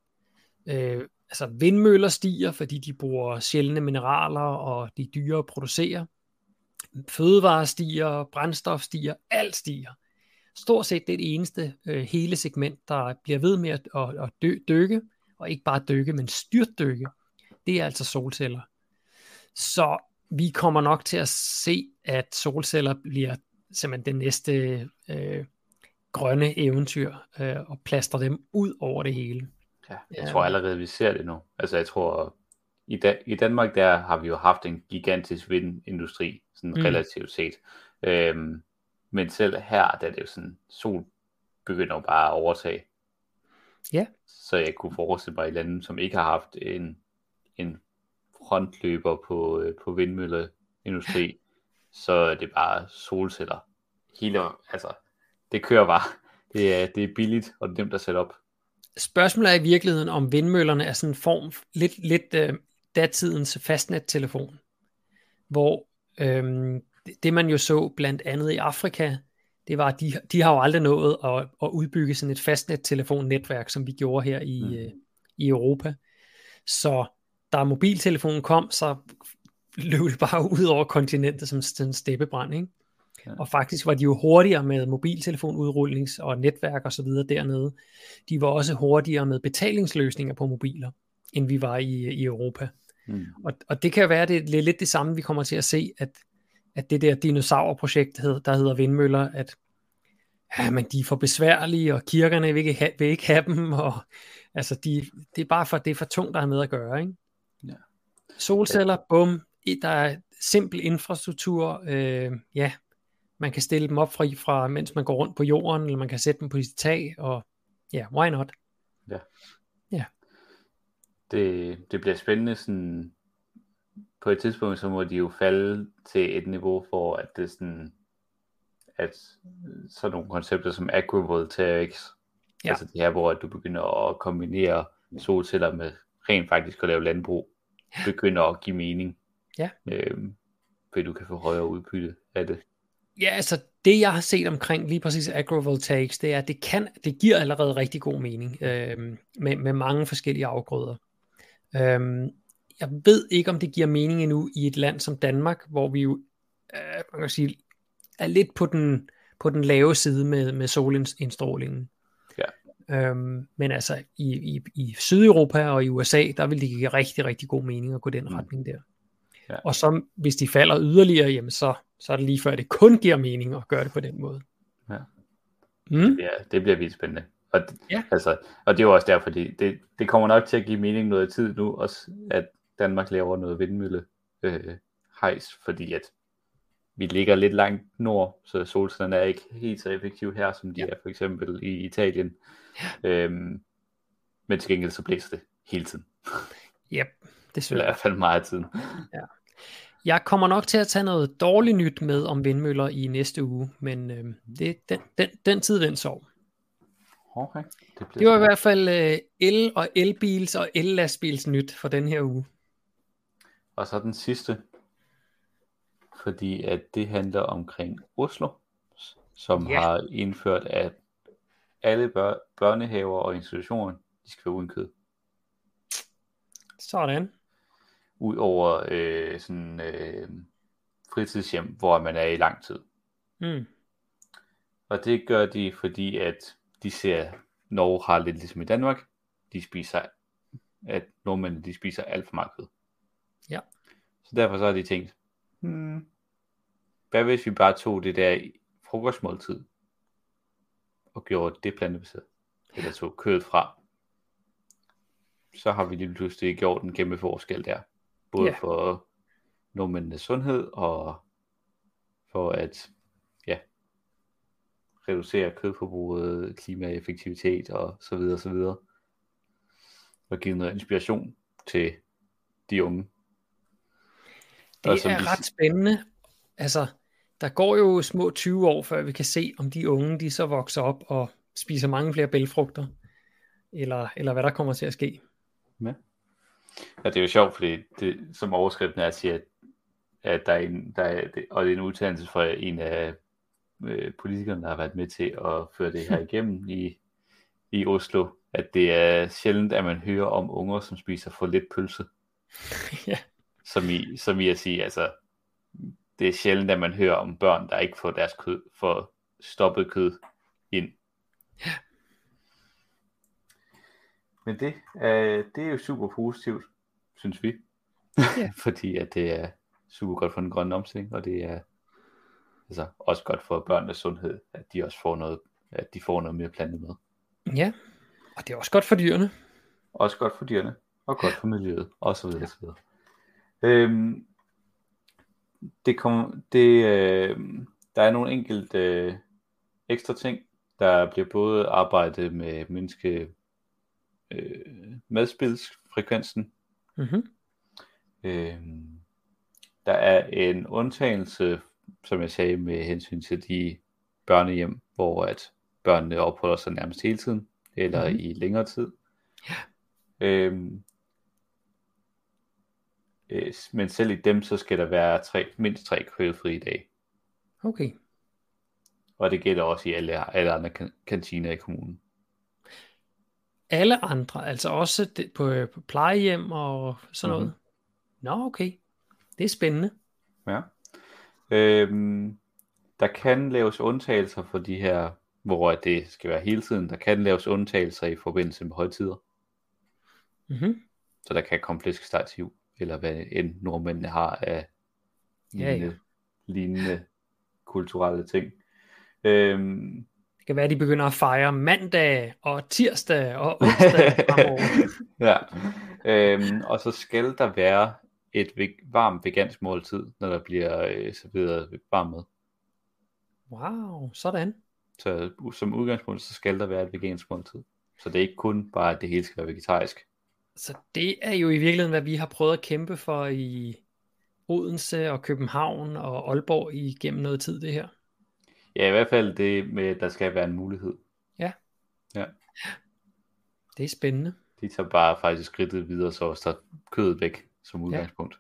Øh, altså vindmøller stiger, fordi de bruger sjældne mineraler, og de er dyre at producere. Fødevare stiger, brændstof stiger, alt stiger. Stort set det er det eneste øh, hele segment, der bliver ved med at, at, at dø, dykke, og ikke bare dykke, men styrtdykke. Det er altså solceller. Så vi kommer nok til at se, at solceller bliver simpelthen den næste øh, grønne eventyr, øh, og plaster dem ud over det hele. Ja, jeg tror allerede, vi ser det nu. Altså jeg tror, i, da, i Danmark der har vi jo haft en gigantisk vindindustri, sådan mm. relativt set. Øhm, men selv her, der er det jo sådan, sol begynder bare at overtage. Ja. Så jeg kunne forestille mig i lande, som ikke har haft en, en frontløber på, øh, på vindmølleindustri, så er det bare solceller. Hele, altså, det kører bare. Det er, det er billigt, og det er nemt at sætte op. Spørgsmålet er i virkeligheden, om vindmøllerne er sådan en form, lidt, lidt uh, datidens fastnettelefon, hvor øhm, det man jo så blandt andet i Afrika, det var, at de, de har jo aldrig nået at, at udbygge sådan et fastnet-telefonnetværk, som vi gjorde her i, mm. øh, i Europa. Så da mobiltelefonen kom, så løb det bare ud over kontinentet som en steppebrand, ikke? Ja. Og faktisk var de jo hurtigere med mobiltelefonudrullings og netværk og så videre dernede. De var også hurtigere med betalingsløsninger på mobiler, end vi var i, i Europa. Mm. Og, og det kan være, det er lidt det samme, vi kommer til at se, at, at det der dinosaurprojekt, der hedder Vindmøller, at ja, men de er for besværlige, og kirkerne vil ikke have, vil ikke have dem, og altså de, det er bare for, det er for tungt, der er med at gøre, ikke? Ja. Solceller, bum, der er simpel infrastruktur, øh, ja, man kan stille dem op fra, fra, mens man går rundt på jorden, eller man kan sætte dem på sit tag, og ja, why not? Ja. Ja. Det, det bliver spændende sådan, på et tidspunkt, så må de jo falde til et niveau, for at det sådan, at sådan nogle koncepter som agrivoltaics, ja. altså det her, hvor du begynder at kombinere solceller med rent faktisk at lave landbrug, begynder at give mening. Ja. Øhm, fordi du kan få højere udbytte af det. Ja, altså det jeg har set omkring lige præcis agrovoltaics, det er, at det, kan, det giver allerede rigtig god mening øh, med, med mange forskellige afgrøder. Øh, jeg ved ikke, om det giver mening endnu i et land som Danmark, hvor vi jo øh, man kan sige, er lidt på den, på den lave side med, med solindstrålingen. Ja. Øhm, men altså i, i, i Sydeuropa og i USA, der vil det give rigtig, rigtig god mening at gå den mm. retning der. Ja. Og så hvis de falder yderligere, jamen så, så er det lige før, at det kun giver mening at gøre det på den måde. Ja. Mm? Ja, det bliver vildt spændende. Og, ja. altså, og det er jo også derfor, det, det, det kommer nok til at give mening noget tid nu, også at Danmark laver noget vindmølle øh, hejs, fordi at vi ligger lidt langt nord, så solcellerne er ikke helt så effektive her, som de ja. er for eksempel i Italien. Ja. Øhm, men til gengæld så blæser det hele tiden. Yep, det er i hvert fald meget tid. Ja. Jeg kommer nok til at tage noget dårligt nyt med om vindmøller i næste uge, men øh, det, den, den, den tid, den sov. Okay. Det, det var i hvert fald øh, el- og elbils og ellastbils nyt for den her uge. Og så den sidste, fordi at det handler omkring Oslo, som ja. har indført, at alle bør- børnehaver og institutioner, de skal være uden kød. Sådan. Ud over øh, sådan øh, fritidshjem, hvor man er i lang tid. Mm. Og det gør de, fordi at de ser, Norge har lidt ligesom i Danmark, de spiser, at nordmændene de spiser alt for meget kød. Ja. Så derfor så har de tænkt, hmm, hvad hvis vi bare tog det der frokostmåltid, og gjorde det plantebaseret, eller tog kødet fra, så har vi lige pludselig gjort en kæmpe forskel der. Både Ja. for nordmændenes sundhed, og for at ja, reducere kødforbruget, klimaeffektivitet og så videre, så videre. Og give noget inspiration til de unge. Og Det som er de- ret spændende. Altså, der går jo små 20 år, før vi kan se, om de unge, de så vokser op og spiser mange flere bælfrugter, eller, eller hvad der kommer til at ske. Ja. Ja, det er jo sjovt, fordi det, som overskriften er, siger, at, at der er en, der er, og det er en udtalelse fra en af øh, politikerne, der har været med til at føre det her igennem i, i Oslo, at det er sjældent, at man hører om unger, som spiser for lidt pølse, ja. som i, som i at sige, altså, det er sjældent, at man hører om børn, der ikke får deres kød, får stoppet kød ind. Men det, øh, det er jo super positivt, synes vi. Ja. Fordi at det er super godt for den grønne omstilling, og det er altså, også godt for børnenes sundhed, at de også får noget, at de får noget mere plantemad. ja, og det er også godt for dyrene. Også godt for dyrene, og godt for miljøet, og så videre, så videre. Øhm, det kom, det, øh, der er nogle enkelte øh, ekstra ting. Der bliver både arbejdet med menneske øh, madspilsfrekvensen. Mm-hmm. Øhm, der er en undtagelse, som jeg sagde, med hensyn til de børnehjem, hvor at børnene opholder sig nærmest hele tiden, eller Mhm. i længere tid. Øhm, øh, men selv i dem, så skal der være tre, mindst tre kødfrie dage. Okay. Og det gælder også i alle, alle andre kan- kantiner i kommunen. Alle andre, altså også det, på, på plejehjem og sådan noget. Mhm. Nå, okay. Det er spændende. Ja. Øhm, der kan laves undtagelser for de her, hvor det skal være hele tiden. Der kan laves undtagelser i forbindelse med højtider. Mm-hmm. Så der kan komme flæskesteg til jul, eller hvad end nordmændene har af Ja, ja. lignende, lignende kulturelle ting. Øhm, Det kan være, at de begynder at fejre mandag og tirsdag og onsdag fremover. ja. Øhm, og så skal der være et varmt vegansk måltid, når der bliver øh, serveret varm mad. Wow, sådan. Så som udgangspunkt, så skal der være et vegansk måltid. Så det er ikke kun bare, at det hele skal være vegetarisk. Så det er jo i virkeligheden, hvad vi har prøvet at kæmpe for i Odense og København og Aalborg igennem noget tid, det her. Ja, i hvert fald det med, at der skal være en mulighed. Det er spændende. De tager bare faktisk skridtet videre, så også tager kødet væk som udgangspunkt.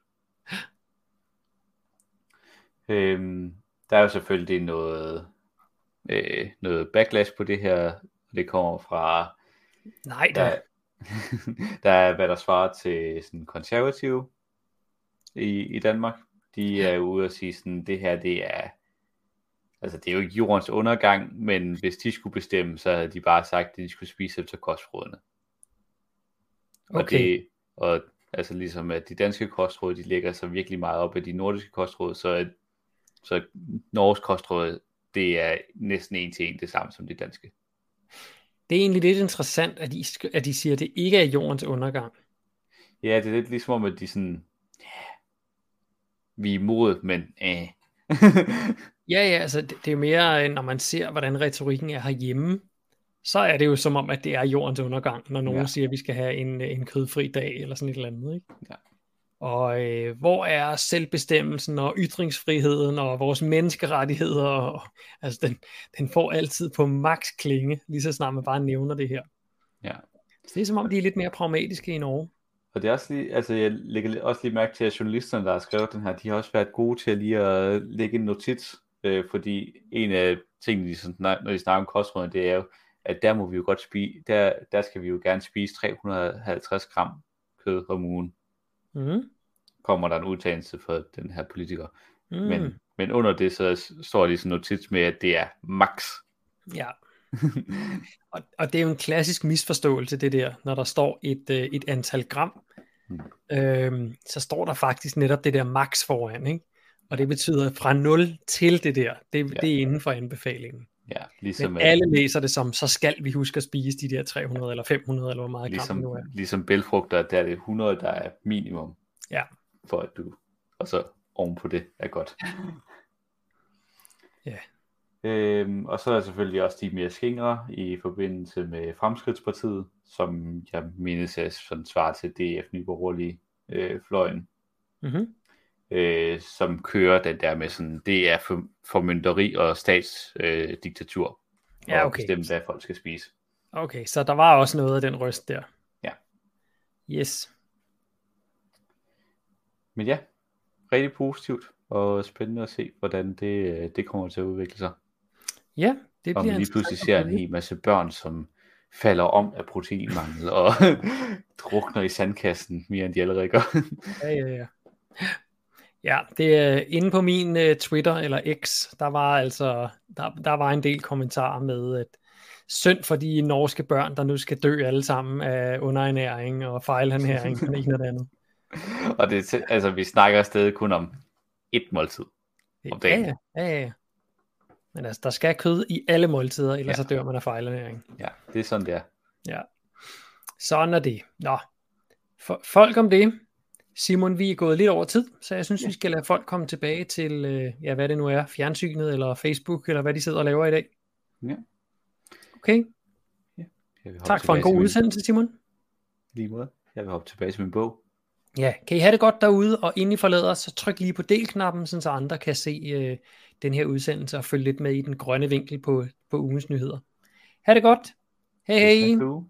Øhm, der er jo selvfølgelig noget, øh, noget backlash på det her. og Det kommer fra, Nej da. der, der er hvad der svarer til sådan konservative i, i Danmark. De er ude at sige sådan, det her det er, altså det er jo ikke jordens undergang, men hvis de skulle bestemme, så havde de bare sagt, at de skulle spise efter kostrådene. Og Okay. det, og altså ligesom at de danske kostråd, de lægger sig virkelig meget op af de nordiske kostråd, så, så Norges kostråd, det er næsten en til en det samme som det danske. Det er egentlig lidt interessant, at de, sk- at de siger, at det ikke er jordens undergang. Ja, det er lidt ligesom om, at de sådan, vi er imod, men eh. Ja, ja, altså det, det er jo mere, øh, når man ser, hvordan retorikken er herhjemme, så er det jo som om, at det er jordens undergang, når nogen Ja. siger, at vi skal have en, øh, en kødfri dag, eller sådan et eller andet, ikke? Ja. Og øh, hvor er selvbestemmelsen og ytringsfriheden og vores menneskerettigheder? Og, altså den, den får altid på max klinge, lige så snart man bare nævner det her. ja. Så det er som om, de er lidt mere pragmatiske i Norge. Og det er også lige, altså jeg lægger også lige mærke til, at journalisterne, der har skrevet den her, de har også været gode til at lige at lægge en notits, øh, fordi en af tingene, de sådan, når de snakker om kostrådene, det er jo, at der må vi jo godt spise, der, der skal vi jo gerne spise 350 gram kød om ugen. Mm. Kommer der en udtalelse for den her politiker. Mm. Men, men under det, så står de sådan notits med, at det er max. Ja. og, og det er jo en klassisk misforståelse, det der, når der står et, øh, et antal gram, Mm. øhm, så står der faktisk netop det der max foran, ikke? Og det betyder fra 0 til det der, det, Ja. det er inden for anbefalingen. Ja, ligesom, Men at, alle læser det som, så skal vi huske at spise de der 300 eller 500, eller hvor meget det nu ligesom, er. ligesom bælfrugter, der er det 100, der er minimum. Ja. For at du, og så oven på det er godt. Ja. Øhm, og så er der selvfølgelig også de mere skingre i forbindelse med Fremskridtspartiet, som jeg mindes er sådan svar til DF Nye Borgerlige øh, fløjen, Mm-hmm. Øh, som kører den der med sådan, det er for, formynderi og statsdiktatur. Øh, Ja, og okay. bestemme, hvad folk skal spise. Okay, så der var også noget af den røst der. Ja. Yes. Men ja, rigtig positivt og spændende at se, hvordan det, øh, det kommer til at udvikle sig. Ja, det Og bliver man lige pludselig ser en hel masse børn, som falder om af proteinmangel og drukner i sandkassen mere end de allerede gør. Ja, ja, ja. Ja, det er inde på min uh, Twitter eller X, der var altså der, der var en del kommentarer med at synd for de norske børn, der nu skal dø alle sammen af underernæring og fejlernæring og det ene og det andet. og det, altså, vi snakker stadig kun om et måltid. Om Ja, dagen. ja, ja, ja. Men altså, der skal kød i alle måltider, ellers ja. så dør man af fejlernæring. Ja, det er sådan, det er. Ja. Sådan er det. Nå. For, folk om det. Simon, vi er gået lidt over tid, så jeg synes, ja. vi skal lade folk komme tilbage til, øh, ja, hvad det nu er, fjernsynet eller Facebook, eller hvad de sidder og laver i dag. Ja. Okay, hoppe tak for en god udsendelse, Simon. Lige måde. Jeg vil hoppe tilbage til min bog. Ja, kan I have det godt derude, og inden I forlader, så tryk lige på del-knappen, så andre kan se øh, den her udsendelse og følge lidt med i den grønne vinkel på, på ugens nyheder. Ha' det godt. Hej hej.